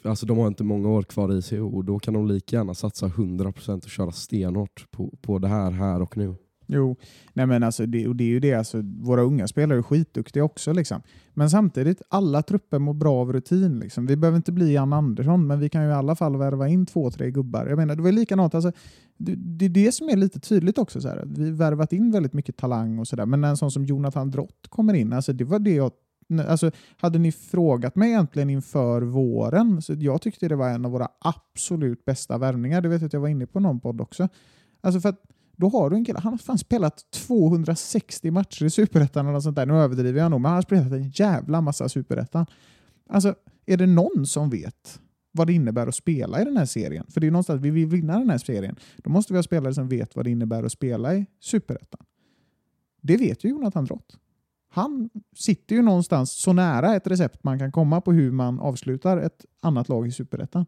Alltså de har inte många år kvar i sig och då kan de lika gärna satsa 100% och köra stenhårt på, på det här, här och nu. Jo, nej men alltså det, och det är ju det. Alltså, våra unga spelare är skitduktiga också. Liksom. Men samtidigt, alla trupper mår bra av rutin. Liksom. Vi behöver inte bli Jan Andersson, men vi kan ju i alla fall värva in två, tre gubbar. Jag menar, det var likadant. Alltså, det, det är det som är lite tydligt också. Så här. Vi har värvat in väldigt mycket talang och sådär. Men en sån som Jonathan Drott kommer in, alltså, det var det jag Alltså, hade ni frågat mig egentligen inför våren, så jag tyckte det var en av våra absolut bästa värvningar. Det vet jag att jag var inne på någon podd också. Alltså för att då har du en kille, han har fan spelat 260 matcher i Superettan eller sånt där. Nu överdriver jag nog, men han har spelat en jävla massa Superettan. Alltså, är det någon som vet vad det innebär att spela i den här serien? För det är någonstans, vi vill vinna den här serien. Då måste vi ha spelare som vet vad det innebär att spela i Superettan. Det vet ju Jonathan Drott. Han sitter ju någonstans så nära ett recept man kan komma på hur man avslutar ett annat lag i Superettan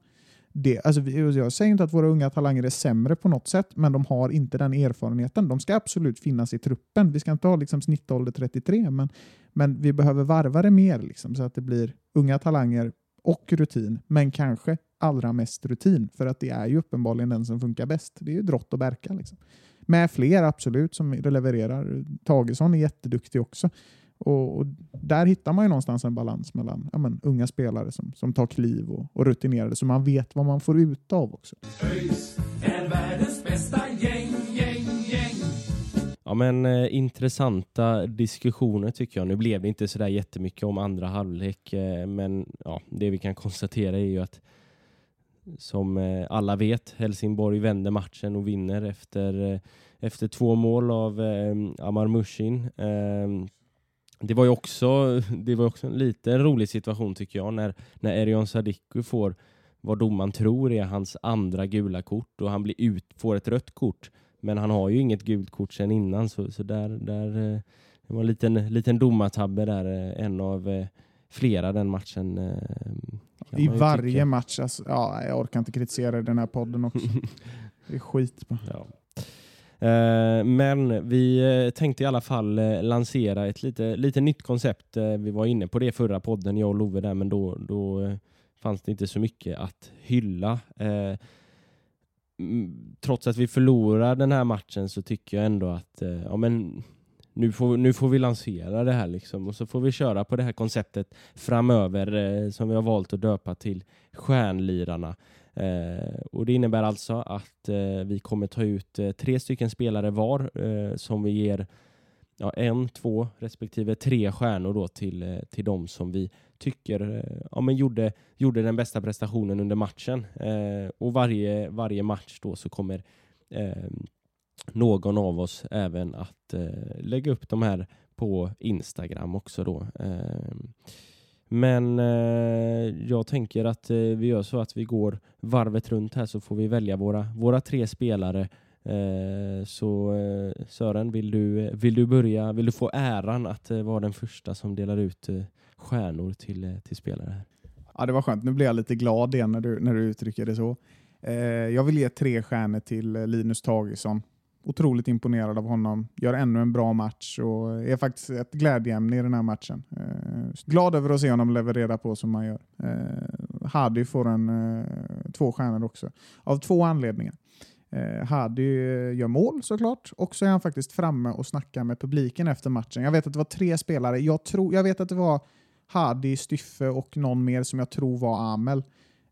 det, alltså, alltså, jag säger inte att våra unga talanger är sämre på något sätt, men de har inte den erfarenheten. De ska absolut finnas i truppen. Vi ska inte ha liksom snittålder 33, men, men vi behöver varva det mer liksom, så att det blir unga talanger och rutin, men kanske allra mest rutin, för att det är ju uppenbarligen den som funkar bäst. Det är ju Drott och Berka. Liksom. Med fler absolut som levererar. Tagesson är jätteduktig också. Och, och, där hittar man ju någonstans en balans mellan ja, men, unga spelare som, som tar kliv och, och rutinerade så man vet vad man får ut av också. ÖIS är världens bästa gäng, gäng, gäng. Ja men eh, intressanta diskussioner tycker jag. Nu blev det inte sådär jättemycket om andra halvlek eh, men ja, det vi kan konstatera är ju att som eh, alla vet, Helsingborg vänder matchen och vinner efter, eh, efter två mål av eh, Amar Mushin. Eh, det var ju också, det var också en lite rolig situation tycker jag när, när Erion Sadiku får vad domaren tror är hans andra gula kort och han blir ut, får ett rött kort. Men han har ju inget gult kort sedan innan så, så där, där eh, det var en liten, liten domartabbe där, eh, en av eh, flera den matchen. I varje tycka. match, alltså, ja, jag orkar inte kritisera den här podden också. det är skit. Ja. Eh, men vi eh, tänkte i alla fall eh, lansera ett lite, lite nytt koncept. Vi var inne på det förra podden, jag och Love där, men då, då fanns det inte så mycket att hylla. Trots att vi förlorar den här matchen så tycker jag ändå att ja, men nu, får, nu får vi lansera det här liksom och så får vi köra på det här konceptet framöver som vi har valt att döpa till Stjärnlirarna. Eh, och Det innebär alltså att eh, vi kommer ta ut eh, tre stycken spelare var eh, som vi ger ja, en, två respektive tre stjärnor då till, eh, till de som vi tycker eh, ja, men gjorde, gjorde den bästa prestationen under matchen. Eh, och varje, varje match då så kommer eh, någon av oss även att eh, lägga upp de här på Instagram också då. Men eh, jag tänker att eh, vi gör så att vi går varvet runt här så får vi välja våra, våra tre spelare. Eh, så eh, Sören, vill du, vill du börja? Vill du få äran att eh, vara den första som delar ut eh, stjärnor till, eh, till spelare? här? Ja, det var skönt. Nu blir jag lite glad igen när du, när du uttrycker det så. Eh, jag vill ge tre stjärnor till eh, Linus Tagesson otroligt imponerad av honom. Gör ännu en bra match och är faktiskt ett glädjeämne i den här matchen. Eh, glad över att se honom leverera på som han gör. Eh, Hadi får en eh, två stjärnor också. Av två anledningar. Eh, Hadi eh, gör mål såklart och så är han faktiskt framme och snackar med publiken efter matchen. Jag vet att det var tre spelare. Jag, tror, jag vet att det var Hadi, Styffe och någon mer som jag tror var Amel.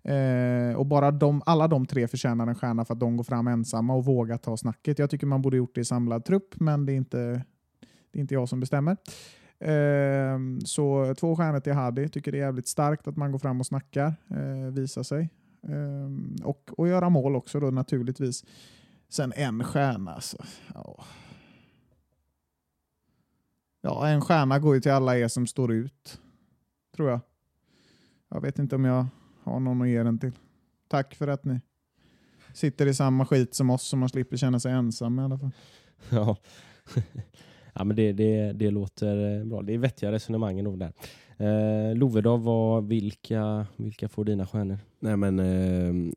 Eh, och bara de, alla de tre förtjänar en stjärna för att de går fram ensamma och vågar ta snacket. Jag tycker man borde gjort det i samlad trupp, men det är inte, det är inte jag som bestämmer. Eh, så två stjärnor till Hadi. Tycker det är jävligt starkt att man går fram och snackar, eh, visar sig. Eh, och, och göra mål också då naturligtvis. Sen en stjärna. Så, ja. ja, en stjärna går ju till alla er som står ut. Tror jag. Jag vet inte om jag har någon att ge den till. Tack för att ni sitter i samma skit som oss så man slipper känna sig ensam i alla fall. Ja, ja men det, det, det låter eh, bra. Det är vettiga resonemang nog där. Eh, Love då, vad, vilka, vilka får dina stjärnor? Nej men eh,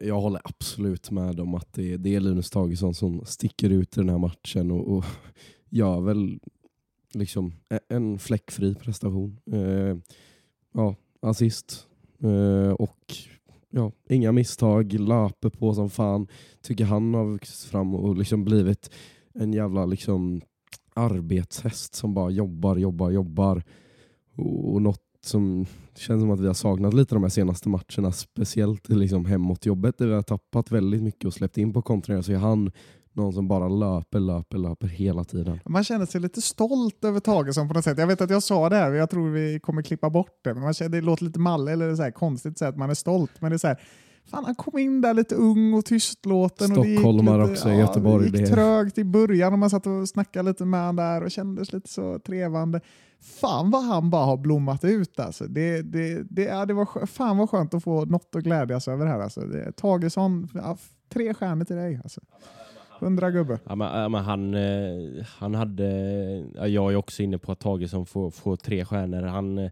jag håller absolut med om att det, det är Linus Tagesson som sticker ut i den här matchen och, och gör väl liksom e- en fläckfri prestation. Eh, ja, assist Eh, och ja, inga misstag, löper på som fan. Tycker han har vuxit fram och liksom blivit en jävla liksom arbetshäst som bara jobbar, jobbar, jobbar. Och, och något som känns som att vi har saknat lite de här senaste matcherna, speciellt liksom hemåt jobbet där vi har tappat väldigt mycket och släppt in på kontringar, så är han någon som bara löper, löper, löper hela tiden. Man känner sig lite stolt över Tagesson på något sätt. Jag vet att jag sa det här, jag tror vi kommer klippa bort det, men man känner, det låter lite malle eller så här konstigt sätt, man är stolt, men det är så här, Fan, han kom in där lite ung och tystlåten. Stockholmare och också i Göteborg. Det gick trögt i början och man satt och snackade lite med honom där och kändes lite så trevande. Fan vad han bara har blommat ut alltså. Det, det, det, ja, det var, fan vad skönt att få något att glädjas över här alltså. Det, Tagesson, ja, tre stjärnor till dig alltså. Hundra gubbe. Ja, men, ja, men han, eh, han hade, ja, jag är också inne på att Tagesson får, får tre stjärnor. Han, eh,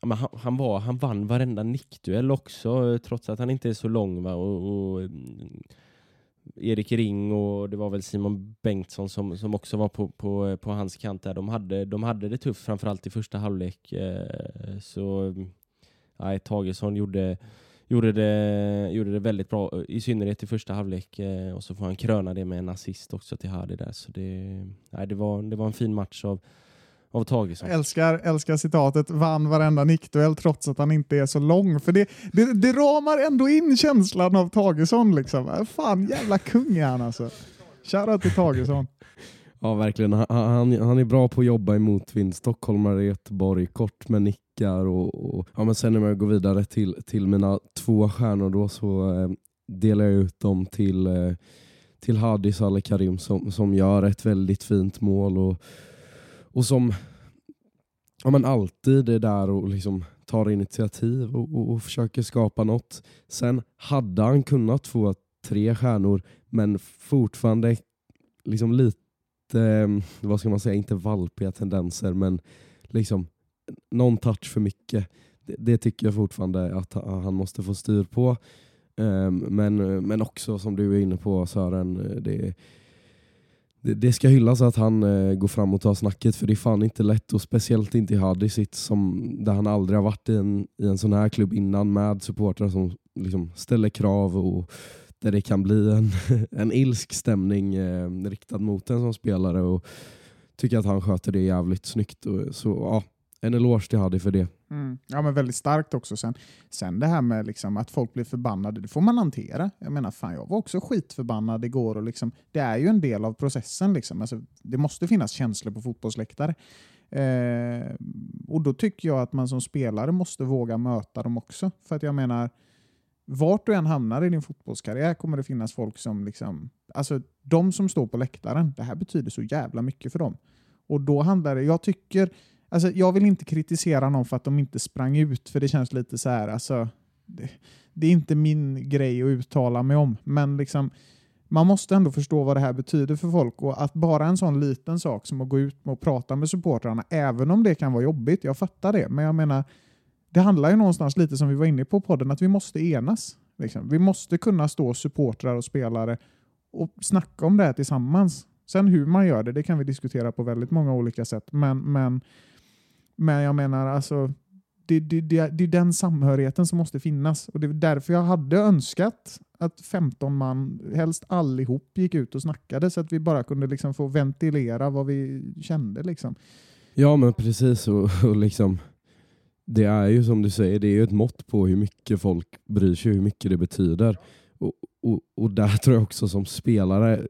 ja, men han, han, var, han vann varenda nickduell också, eh, trots att han inte är så lång. Va? Och, och, eh, Erik Ring och det var väl Simon Bengtsson som, som också var på, på, på hans kant där. De hade, de hade det tufft, framförallt i första halvlek. Eh, så nej, Tagesson gjorde, gjorde, det, gjorde det väldigt bra, eh, i synnerhet i första halvlek. Eh, och så får han kröna det med en assist också till Hardy där. Så det, nej, det, var, det var en fin match av, av Tagesson. Älskar, älskar citatet vann varenda nickduell trots att han inte är så lång. För det, det, det ramar ändå in känslan av Tagesson. Liksom. Fan jävla kung är han alltså. Shoutout till Tagesson. Ja verkligen, han, han, han är bra på att jobba i motvind. Stockholmare i Göteborg, kort med nickar. Och, och, ja, men sen när jag går vidare till, till mina två stjärnor då så eh, delar jag ut dem till, eh, till Hadi Saleh Karim som, som gör ett väldigt fint mål. och och som ja, men alltid är där och liksom tar initiativ och, och, och, försöker skapa något. Sen hade han kunnat få tre stjärnor men fortfarande liksom lite, Ehm, vad ska man säga, inte valpiga tendenser men liksom någon touch för mycket. Det, det tycker jag fortfarande att han måste få styr på. Ehm, men, men också som du är inne på Sören, det, det, det ska hyllas att han eh, går fram och tar snacket för det är fan inte lätt och speciellt inte i Hadisit som där han aldrig har varit i en, i en sån här klubb innan med supportrar som liksom ställer krav och där det kan bli en, en ilsk stämning eh, riktad mot en som spelare och tycker att han sköter det jävligt snyggt. Och, så ja, en eloge till Hadi för det. Mm. Ja, men väldigt starkt också. Sen, sen det här med liksom att folk blir förbannade, det får man hantera. Jag menar, fan, jag var också skitförbannad igår. Och liksom, det är ju en del av processen. Liksom. Alltså, det måste finnas känslor på fotbollsläktare. Eh, och då tycker jag att man som spelare måste våga möta dem också. För att jag menar, vart du än hamnar i din fotbollskarriär kommer det finnas folk som liksom, alltså de som står på läktaren, det här betyder så jävla mycket för dem. Och då handlar det, jag tycker Alltså, jag vill inte kritisera någon för att de inte sprang ut, för det känns lite så här, alltså, det, det är inte min grej att uttala mig om, men liksom, man måste ändå förstå vad det här betyder för folk. Och att bara en sån liten sak som att gå ut och prata med supportrarna, även om det kan vara jobbigt, jag fattar det, men jag menar, det handlar ju någonstans lite som vi var inne på podden, att vi måste enas. Liksom. Vi måste kunna stå supportrar och spelare och snacka om det här tillsammans. Sen hur man gör det, det kan vi diskutera på väldigt många olika sätt. Men, men, men jag menar, alltså, det, det, det, det är den samhörigheten som måste finnas. Och Det är därför jag hade önskat att 15 man, helst allihop, gick ut och snackade så att vi bara kunde liksom få ventilera vad vi kände. Liksom. Ja men precis och, och liksom det är ju som du säger, det är ju ett mått på hur mycket folk bryr sig, hur mycket det betyder. Och, och, och där tror jag också som spelare,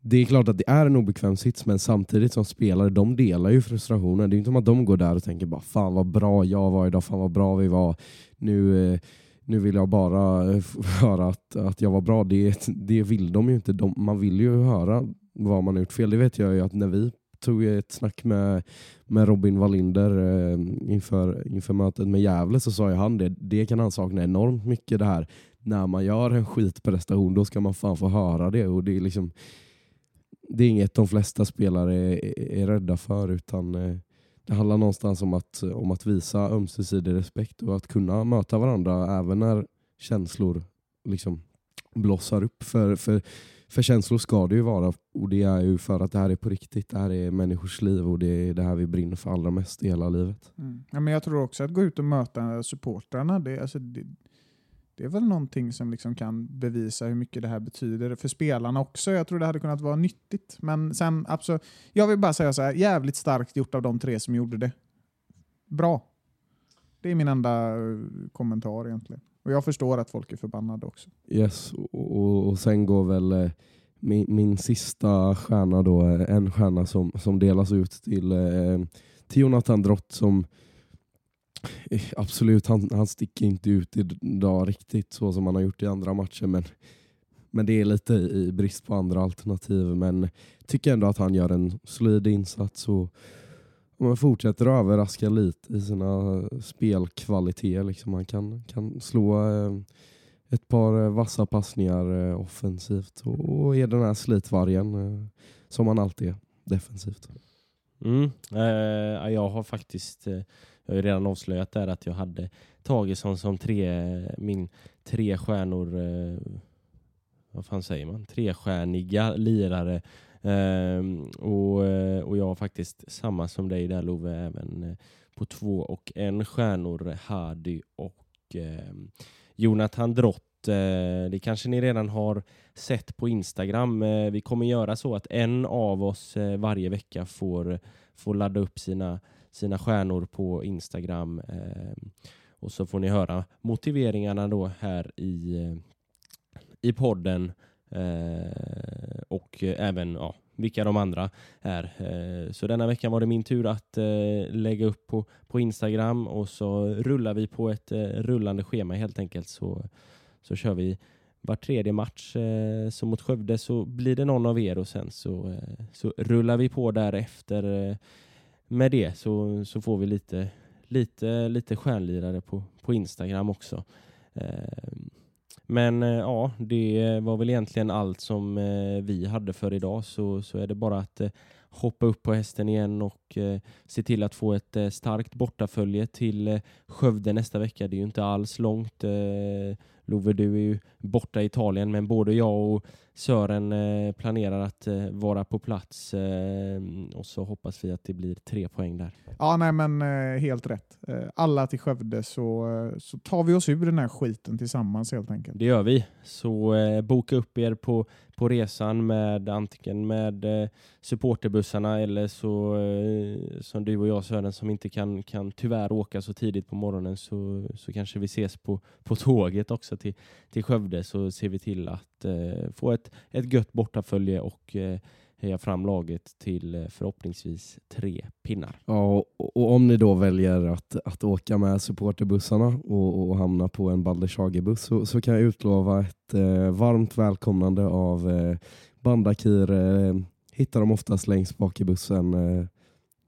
det är klart att det är en obekväm sits men samtidigt som spelare, de delar ju frustrationen. Det är inte som att de går där och tänker bara fan vad bra jag var idag, fan vad bra vi var. Nu, eh, nu vill jag bara höra att, att jag var bra. Det, det vill de ju inte. De, man vill ju höra vad man har gjort fel. Det vet jag ju att när vi tog ett snack med, med Robin Wallinder eh, inför, inför mötet med Gävle så sa ju han det. Det kan han sakna enormt mycket det här. När man gör en skitprestation då ska man fan få höra det. Och det är liksom det är inget de flesta spelare är, är rädda för utan eh, det handlar någonstans om att, om att visa ömsesidig respekt och att kunna möta varandra även när känslor liksom blossar upp. För, för, för känslor ska det ju vara och det är ju för att det här är på riktigt. Det här är människors liv och det är det här vi brinner för allra mest i hela livet. Mm. Ja, men jag tror också att gå ut och möta supportrarna, det, alltså, det, det är väl någonting som liksom kan bevisa hur mycket det här betyder för spelarna också. Jag tror det hade kunnat vara nyttigt. Men sen, absolut, jag vill bara säga så här, jävligt starkt gjort av de tre som gjorde det. Bra. Det är min enda eh, kommentar egentligen. Och jag förstår att folk är förbannade också. Yes, och, och, och sen går väl eh, min, min sista stjärna då, eh, en stjärna som, som delas ut till, eh, till Jonathan Drott som eh, absolut, han, han sticker inte ut idag riktigt så som han har gjort i andra matcher men, men det är lite i brist på andra alternativ men tycker ändå att han gör en solid insats och om man fortsätter att överraska lite i sina spelkvaliteter. Liksom. Han kan, kan slå eh, ett par eh, vassa passningar eh, offensivt och, och är den här slitvargen eh, som han alltid är defensivt. Mm. Eh, jag har faktiskt, eh, jag har ju redan avslöjat där att jag hade tagit som, som tre, min tre stjärnor, eh, vad fan säger man, trestjärniga lirare. Ehm, och, eh, och jag har faktiskt samma som dig där Love, även eh, på två och en stjärnor, Hardy och eh, Jonathan Drott. Eh, det kanske ni redan har sett på Instagram. Eh, vi kommer göra så att en av oss eh, varje vecka får, får ladda upp sina, sina stjärnor på Instagram. Eh, och så får ni höra motiveringarna då här i, eh, i podden. Eh, och eh, även ja, vilka de andra är. Eh, så denna veckan var det min tur att eh, lägga upp på, på Instagram och så rullar vi på ett eh, rullande schema helt enkelt. Så, så kör vi var tredje match. Eh, så mot Skövde så blir det någon av er och sen så, eh, så rullar vi på därefter. Eh, med det så, så får vi lite, lite, lite stjärnlirare på, på Instagram också. Eh, men eh, ja, det var väl egentligen allt som eh, vi hade för idag. Så, så är det bara att eh, hoppa upp på hästen igen och se till att få ett starkt bortafölje till Skövde nästa vecka. Det är ju inte alls långt. Love, du är ju borta i Italien, men både jag och Sören eh, planerar att eh, vara på plats eh, och så hoppas vi att det blir tre poäng där. Ja, nej men helt rätt. Alla till Skövde så, så tar vi oss ur den här skiten tillsammans helt enkelt. Det gör vi. Så boka upp er på, på resan med antingen med eh, supporterbussarna eller så eh, som du och jag Sören som inte kan, kan tyvärr åka så tidigt på morgonen så, så kanske vi ses på, på tåget också till, till Skövde så ser vi till att eh, få ett, ett gött bortafölje och eh, eh, heja fram laget till eh, förhoppningsvis tre pinnar. Ja, och, och om ni då väljer att, att åka med supporterbussarna och, och hamna på en Baldershagebuss så, så kan jag utlova ett eh, varmt välkomnande av eh, Bandakir. Eh, hittar de oftast längst bak i bussen. Eh,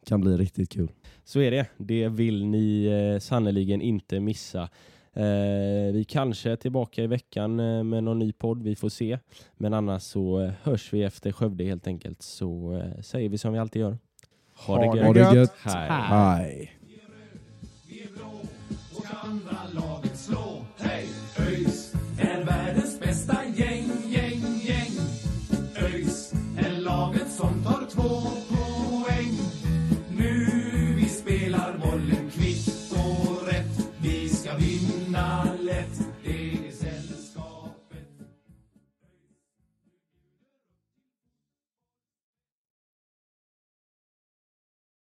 kan bli riktigt kul. Så är det. Det vill ni eh, sannoliken inte missa. Eh, vi kanske är tillbaka i veckan eh, med någon ny podd, vi får se. Men annars så eh, hörs vi efter Skövde helt enkelt. Så säger vi som vi alltid gör. Ha, Ha det det gött. Ha det gött. Hej. Hej.